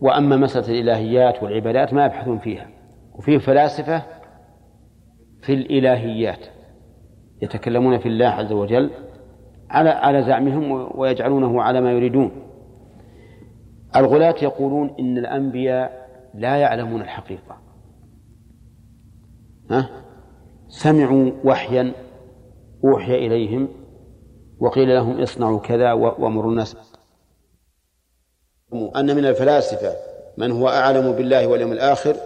وأما مسألة الإلهيات والعبادات ما يبحثون فيها. وفيه فلاسفة في الإلهيات يتكلمون في الله عز وجل على على زعمهم ويجعلونه على ما يريدون. الغلاة يقولون إن الأنبياء لا يعلمون الحقيقة. ها؟ سمعوا وحيا أوحي إليهم وقيل لهم اصنعوا كذا وامروا الناس. أن من الفلاسفة من هو أعلم بالله واليوم الآخر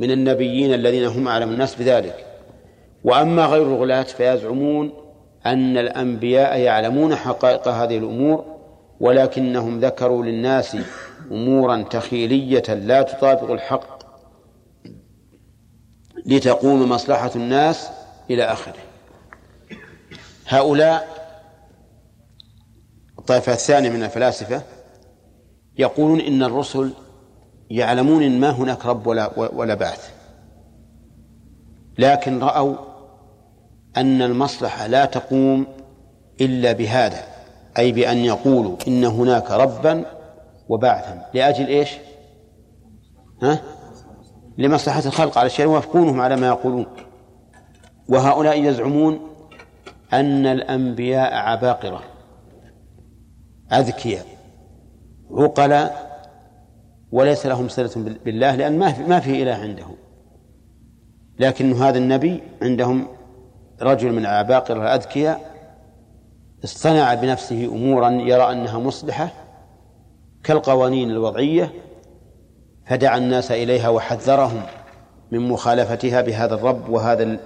من النبيين الذين هم أعلم الناس بذلك. وأما غير الغلاة فيزعمون أن الأنبياء يعلمون حقائق هذه الأمور ولكنهم ذكروا للناس أمورا تخيلية لا تطابق الحق لتقوم مصلحة الناس إلى آخره. هؤلاء الطائفة الثانية من الفلاسفة يقولون إن الرسل يعلمون إن ما هناك رب ولا ولا بعث. لكن رأوا أن المصلحة لا تقوم إلا بهذا. أي بأن يقولوا إن هناك ربا وبعثا. لأجل إيش؟ ها؟ لمصلحة الخلق. على الشيء ويوافقونهم على ما يقولون. وهؤلاء يزعمون أن الأنبياء عباقرة أذكياء عقلاء وليس لهم صلة بالله لأن ما في, ما في إله عندهم. لكن هذا النبي عندهم رجل من العباقرة الأذكياء اصطنع بنفسه أمورا يرى أنها مصلحة كالقوانين الوضعية فدعا الناس إليها وحذرهم من مخالفتها بهذا الرب وهذا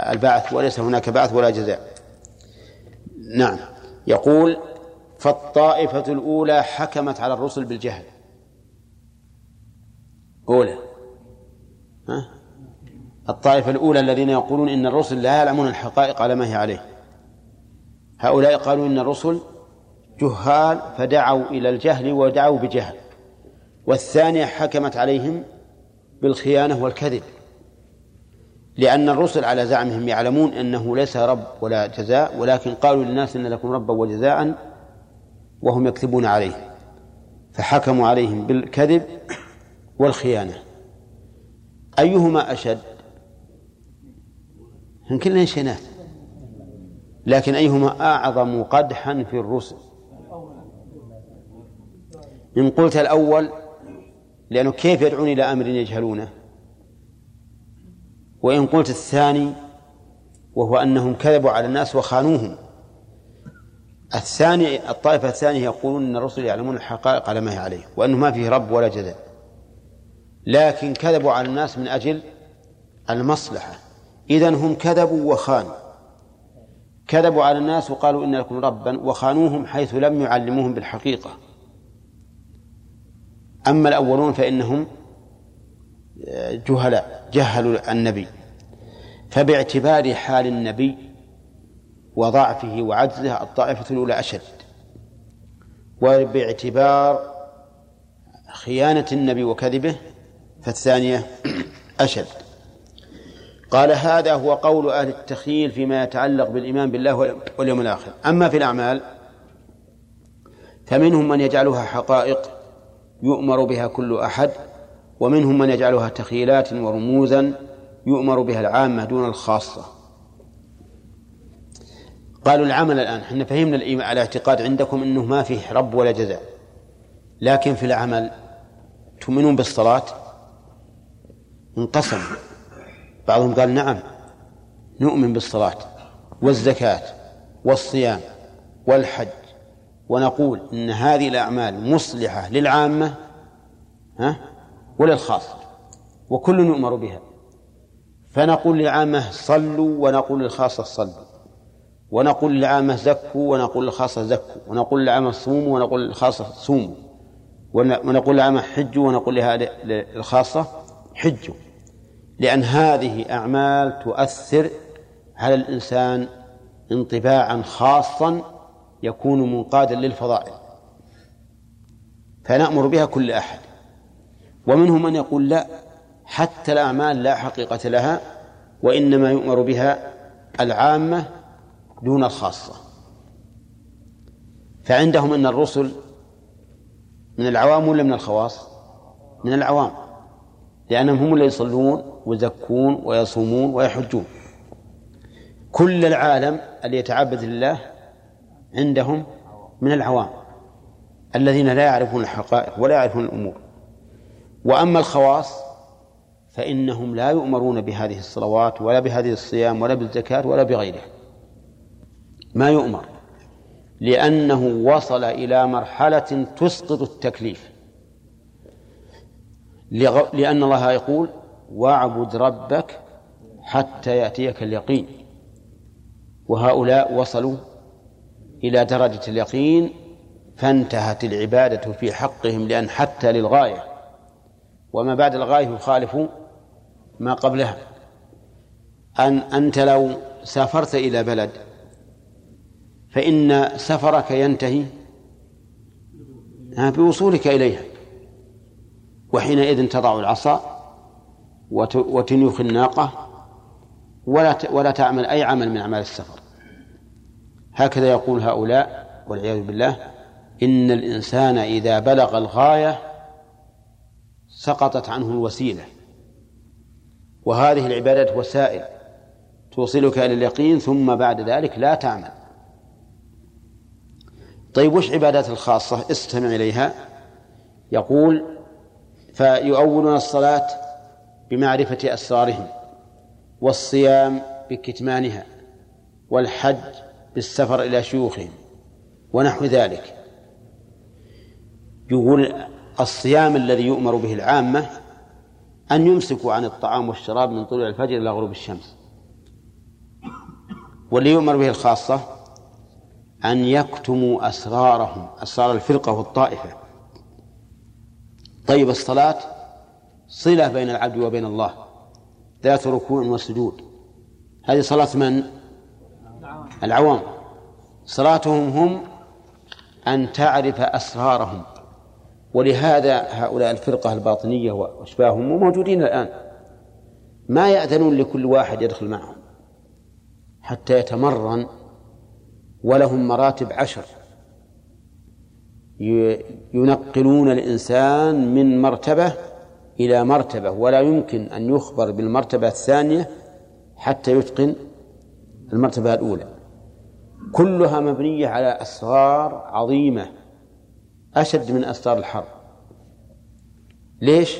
البعث وليس هناك بعث ولا جزاء. نعم. يقول فالطائفة الأولى حكمت على الرسل بالجهل. أولى. ها؟ الطائفة الأولى الذين يقولون إن الرسل لا يعلمون الحقائق على ما هي عليه. هؤلاء قالوا إن الرسل جهال فدعوا إلى الجهل ودعوا بجهل. والثانية حكمت عليهم بالخيانة والكذب لأن الرسل على زعمهم يعلمون أنه ليس رب ولا جزاء ولكن قالوا للناس إن لكم ربا وجزاء وهم يكذبون عليه. فحكموا عليهم بالكذب والخيانة. أيهما أشد؟ هم كلها شينات لكن أيهما أعظم قدحا في الرسل؟ إن قلت الأول لأنه كيف يدعون إلى أمر يجهلونه؟ وإن قلت الثاني وهو أنهم كذبوا على الناس وخانوهم. الثاني الطائفة الثانية يقولون أن الرسل يعلمون الحقائق على ما هي عليه وأنه ما فيه رب ولا جزاء لكن كذبوا على الناس من أجل المصلحة. إذن هم كذبوا وخانوا. كذبوا على الناس وقالوا إن لكم ربا وخانوهم حيث لم يعلموهم بالحقيقة. أما الأولون فإنهم جهلاء جهلوا النبي. فباعتبار حال النبي وضعفه وعجزه الطائفة الأولى أشد. وباعتبار خيانة النبي وكذبه فالثانية أشد. قال هذا هو قول أهل التخيل فيما يتعلق بالإيمان بالله واليوم الآخر. أما في الأعمال فمنهم من يجعلها حقائق يؤمر بها كل أحد ومنهم من يجعلها تخيلات ورموزا يؤمر بها العامة دون الخاصة. قالوا العمل الآن إحنا فهمنا الاعتقاد عندكم أنه ما فيه رب ولا جزاء. لكن في العمل تؤمنون بالصلاة؟ انقسم بعضهم قال نعم. نؤمن بالصلاة والزكاة والصيام والحج. ونقول إن هذه الأعمال مصلحة للعامة ها وللخاصة وكل يؤمر بها. فنقول للعامة صلوا ونقول للخاصة صلوا. ونقول للعامة زكوا ونقول للخاصة زكوا. ونقول للعامة صوموا ونقول للخاصة صوموا. ونقول للعامة حجوا ونقول للخاصة حجوا. لأن هذه أعمال تؤثر على الإنسان انطباعا خاصا يكون منقادا للفضائل. فنأمر بها كل أحد. ومنهم من يقول لا حتى الأعمال لا حقيقة لها وإنما يؤمر بها العامة دون الخاصة. فعندهم أن الرسل من العوام ولا من الخواص؟ من العوام. لأنهم هم اللي يصلون ويزكون ويصومون ويحجون. كل العالم اللي يتعبد لله عندهم من العوام الذين لا يعرفون الحقائق ولا يعرفون الأمور. وأما الخواص فإنهم لا يؤمرون بهذه الصلوات ولا بهذه الصيام ولا بالزكاة ولا بغيرها. ما يؤمر لأنه وصل إلى مرحلة تسقط التكليف. لأن الله يقول واعبد ربك حتى يأتيك اليقين. وهؤلاء وصلوا إلى درجة اليقين فانتهت العبادة في حقهم لأن حتى للغاية. وما بعد الغاية يخالف ما قبلها. أن أنت لو سافرت إلى بلد فإن سفرك ينتهي بوصولك إليها وحينئذ تضع العصا وتنيخ الناقة ولا ولا تعمل أي عمل من أعمال السفر. هكذا يقول هؤلاء والعياذ بالله إن الإنسان إذا بلغ الغاية سقطت عنه الوسيلة. وهذه العبادات وسائل توصلك إلى اليقين ثم بعد ذلك لا تعمل. طيب وش عبادات الخاصة؟ استمع إليها. يقول فيؤولون الصلاة بمعرفة أسرارهم والصيام بكتمانها والحج بالسفر إلى شيوخهم ونحو ذلك. يقول الصيام الذي يؤمر به العامة أن يمسكوا عن الطعام والشراب من طلوع الفجر إلى غروب الشمس. واللي يؤمر به الخاصة أن يكتموا أسرارهم أسرار الفرقة والطائفة. طيب الصلاة؟ صلة بين العبد وبين الله ذات ركوع وسجود. هذه صلاة من؟ العوام. صلاتهم هم أن تعرف أسرارهم ولهذا هؤلاء الفرقة الباطنية وأشباههم موجودين الآن. ما يأذنون لكل واحد يدخل معهم حتى يتمرن ولهم مراتب عشر. ينقلون الإنسان من مرتبة إلى مرتبة ولا يمكن أن يخبر بالمرتبة الثانية حتى يتقن المرتبة الأولى. كلها مبنية على أسرار عظيمة أشد من أسرار الحرب. ليش؟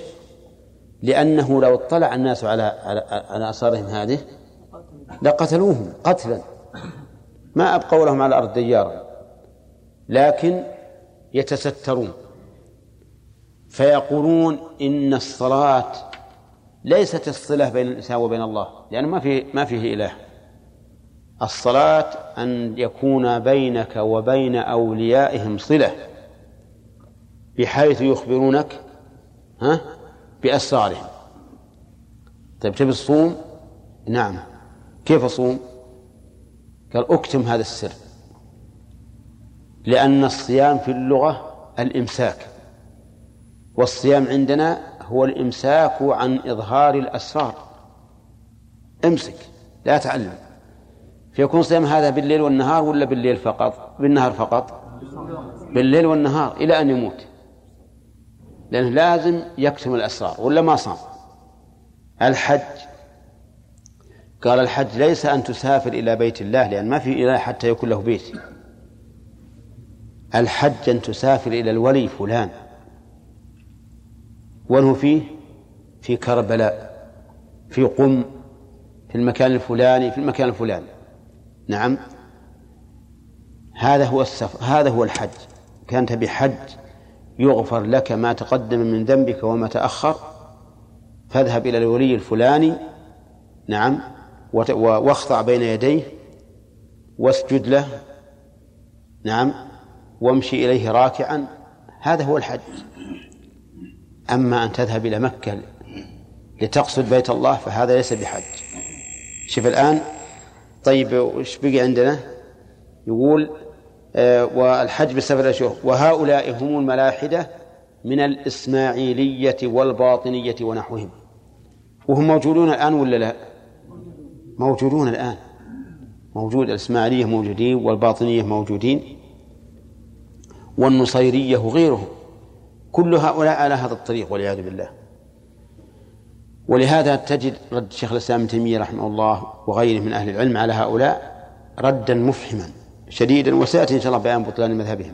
لأنه لو اطلع الناس على على, آثارهم هذه لقتلوهم قتلا. ما أبقوا لهم على الأرض ديارا لكن يتسترون. فيقولون إن الصلاة ليست الصلة بين الإنسان وبين الله لأن ما فيه ما فيه إله. الصلاة أن يكون بينك وبين أوليائهم صلة بحيث يخبرونك ها بأسرارهم. طيب تبي الصوم؟ نعم. كيف أصوم؟ قال أكتم هذا السر. لأن الصيام في اللغة الإمساك. والصيام عندنا هو الإمساك عن إظهار الأسرار. امسك لا تعلم. فيكون صيام هذا بالليل والنهار ولا بالليل فقط؟ بالنهار فقط. بالليل والنهار إلى أن يموت. لأنه لازم يكتم الأسرار ولا ما صام؟ الحج. قال الحج ليس أن تسافر إلى بيت الله لأن ما في إله حتى يكون له بيت. الحج أن تسافر إلى الولي فلان. وله فيه في كربلاء في قم في المكان الفلاني في المكان الفلاني. نعم. هذا هو السفر هذا هو الحج. كانت بحج يغفر لك ما تقدم من ذنبك وما تأخر فاذهب إلى الولي الفلاني. نعم. واخضع بين يديه واسجد له. نعم. وامشي إليه راكعا. هذا هو الحج. أما أن تذهب إلى مكة لتقصد بيت الله فهذا ليس بحج. شوف الآن طيب وش بقي عندنا؟ يقول آه والحج بسبب الأشهر وهؤلاء هم الملاحدة من الإسماعيلية والباطنية ونحوهم. وهم موجودون الآن ولا لا؟ موجودون الآن. موجود الإسماعيلية موجودين والباطنية موجودين والنصيرية وغيرهم. كل هؤلاء على هذا الطريق والعياذ بالله. ولهذا تجد رد شيخ الإسلام ابن تيمية رحمه الله وغيره من أهل العلم على هؤلاء ردا مفهما شديدا وسياتي إن شاء الله بيان بطلان مذهبهم.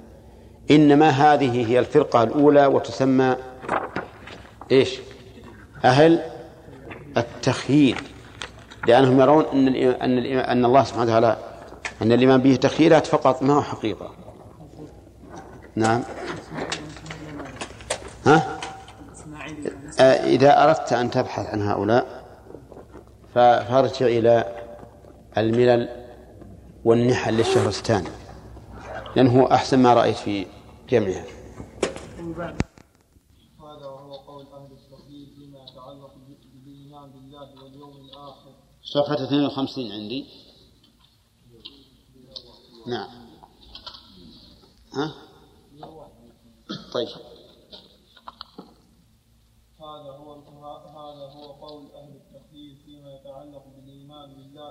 إنما هذه هي الفرقة الأولى وتسمى إيش؟ أهل التخيير. لأنهم يرون أن أن أن الله سبحانه وتعالى أن الإيمان به تخييرات فقط ما هو حقيقة؟ نعم. ها؟ آه، إذا أردت أن تبحث عن هؤلاء فارجع إلى الملل والنحل للشهرستاني لأنه أحسن ما رأيت في جمعها هذا وهو قول أهل فيما يتعلق بالإيمان بالله واليوم الآخر. صفحة 52 عندي. نعم. ها؟ طيب هذا هو هذا هو قول أهل التخيير فيما يتعلق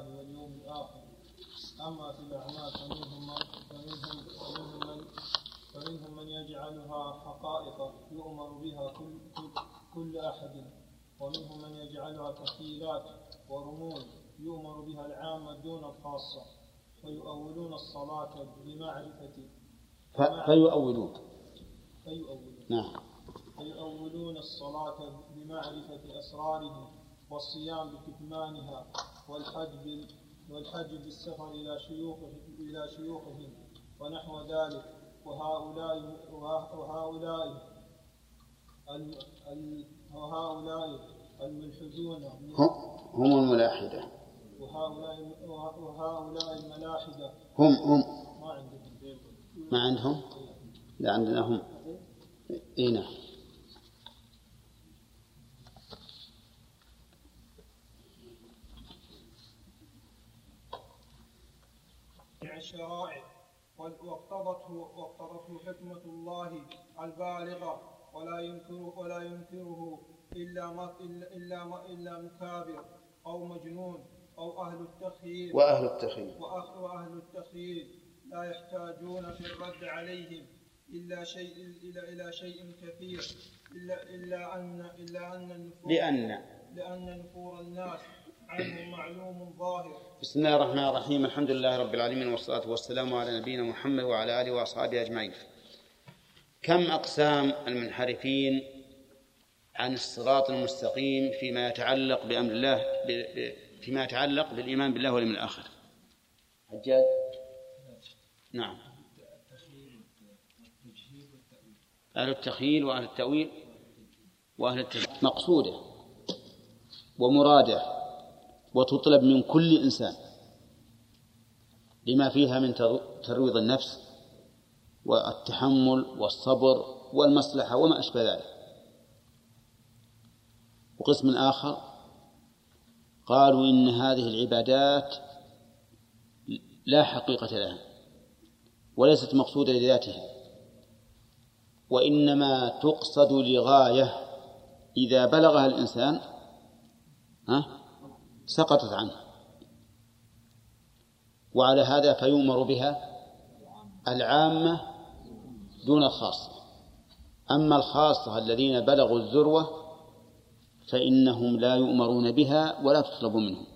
بالله واليوم الآخر. أما في الأعمال فمنهم من فمنهم فمنهم من فمنهم من يجعلها حقائق يؤمر بها كل كل, أحد. ومنهم من يجعلها تخيلات ورموز يؤمر بها العامة دون الخاصة. فيؤولون الصلاة بمعرفة فيؤولون. فيؤولون. نعم. فيؤولون الصلاة بمعرفة أسرارهم والصيام بكتمانها والحج والحج بالسفر إلى شيوخ إلى شيوخهم ونحو ذلك. وهؤلاء وهؤلاء وهؤلاء الملحدون هم الملاحدة. وهؤلاء وهؤلاء الملاحدة. هم هم. ما عندهم. ما عندهم؟ لا عندنا هم. اي نعم. الشرائع واقتضته واقتضته حكمة الله البالغة ولا ينكره ولا ينكره إلا ما إلا ما إلا مكابر أو مجنون أو أهل التخيير. وأهل التخيير. وأهل التخيير. لا يحتاجون في الرد عليهم إلا شيء إلى إلى شيء كثير. إلا إلا أن إلا أن النفور لأن لأن نفور الناس. بسم الله الرحمن الرحيم. الحمد لله رب العالمين والصلاة والسلام على نبينا محمد وعلى آله وأصحابه أجمعين. كم أقسام المنحرفين عن الصراط المستقيم فيما يتعلق بأمر الله فيما يتعلق بالإيمان بالله واليوم الآخر؟ حجاج نعم. أهل التخييل وأهل التأويل وأهل التأويل. مقصودة ومرادة. وتطلب من كل إنسان لما فيها من ترويض النفس والتحمل والصبر والمصلحة وما أشبه ذلك. وقسم آخر قالوا إن هذه العبادات لا حقيقة لها وليست مقصودة لذاتها وإنما تقصد لغاية إذا بلغها الإنسان ها؟ سقطت عنه. وعلى هذا فيؤمر بها العامة دون الخاصة. أما الخاصة الذين بلغوا الذروة فإنهم لا يؤمرون بها ولا تطلب منهم.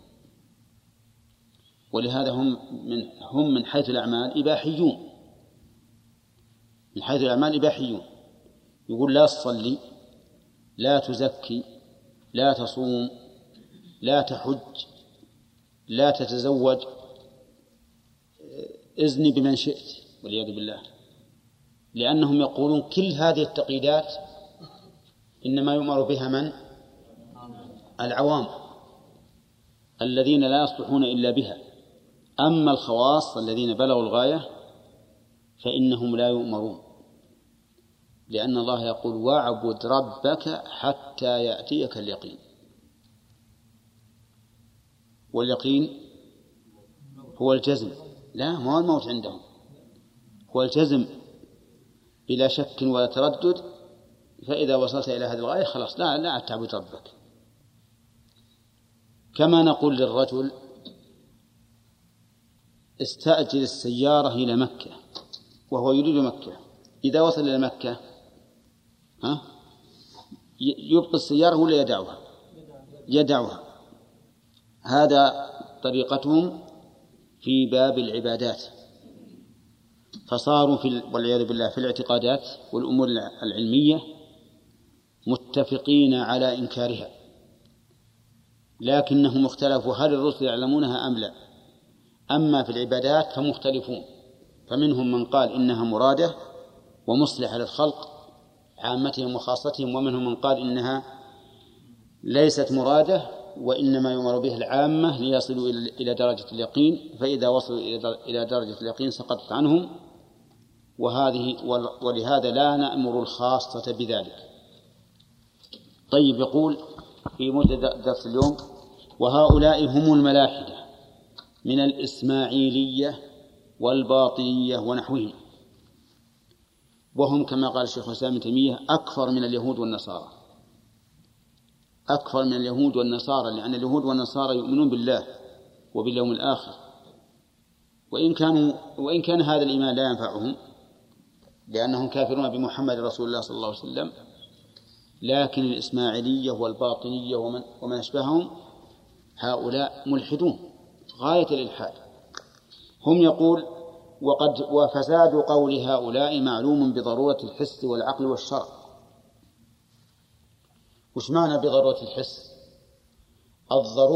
ولهذا هم من هم من حيث الأعمال إباحيون. من حيث الأعمال إباحيون. يقول لا تصلي لا تزكي لا تصوم لا تحج لا تتزوج ازني بمن شئت والعياذ بالله. لأنهم يقولون كل هذه التقييدات إنما يؤمر بها من؟ العوام الذين لا يصلحون إلا بها. أما الخواص الذين بلغوا الغاية فإنهم لا يؤمرون. لأن الله يقول واعبد ربك حتى يأتيك اليقين. واليقين هو الجزم. لا ما هو الموت عندهم. هو الجزم بلا شك ولا تردد. فإذا وصلت إلى هذه الغاية خلاص لا لا تعبد ربك. كما نقول للرجل استأجر السيارة إلى مكة وهو يريد مكة. إذا وصل إلى مكة ها يبقي السيارة ولا يدعها يدعها هذا طريقتهم في باب العبادات. فصاروا في والعياذ بالله في الاعتقادات والأمور العلمية متفقين على إنكارها. لكنهم اختلفوا هل الرسل يعلمونها أم لا. أما في العبادات فمختلفون. فمنهم من قال إنها مرادة ومصلحة للخلق عامتهم وخاصتهم ومنهم من قال إنها ليست مرادة وإنما يؤمر به العامة ليصلوا إلى درجة اليقين فإذا وصلوا إلى درجة اليقين سقطت عنهم وهذه ولهذا لا نأمر الخاصة بذلك. طيب يقول في مدة درس اليوم وهؤلاء هم الملاحدة من الإسماعيلية والباطنية ونحوهم. وهم كما قال الشيخ ابن تيمية أكثر من اليهود والنصارى. أكثر من اليهود والنصارى لأن اليهود والنصارى يؤمنون بالله وباليوم الآخر. وإن كانوا وإن كان هذا الإيمان لا ينفعهم لأنهم كافرون بمحمد رسول الله صلى الله عليه وسلم لكن الإسماعيلية والباطنية ومن ومن أشبههم هؤلاء ملحدون غاية الإلحاد. هم يقول وقد وفساد قول هؤلاء معلوم بضرورة الحس والعقل والشرع. وش معنى بضرورة الحس؟ الضرورة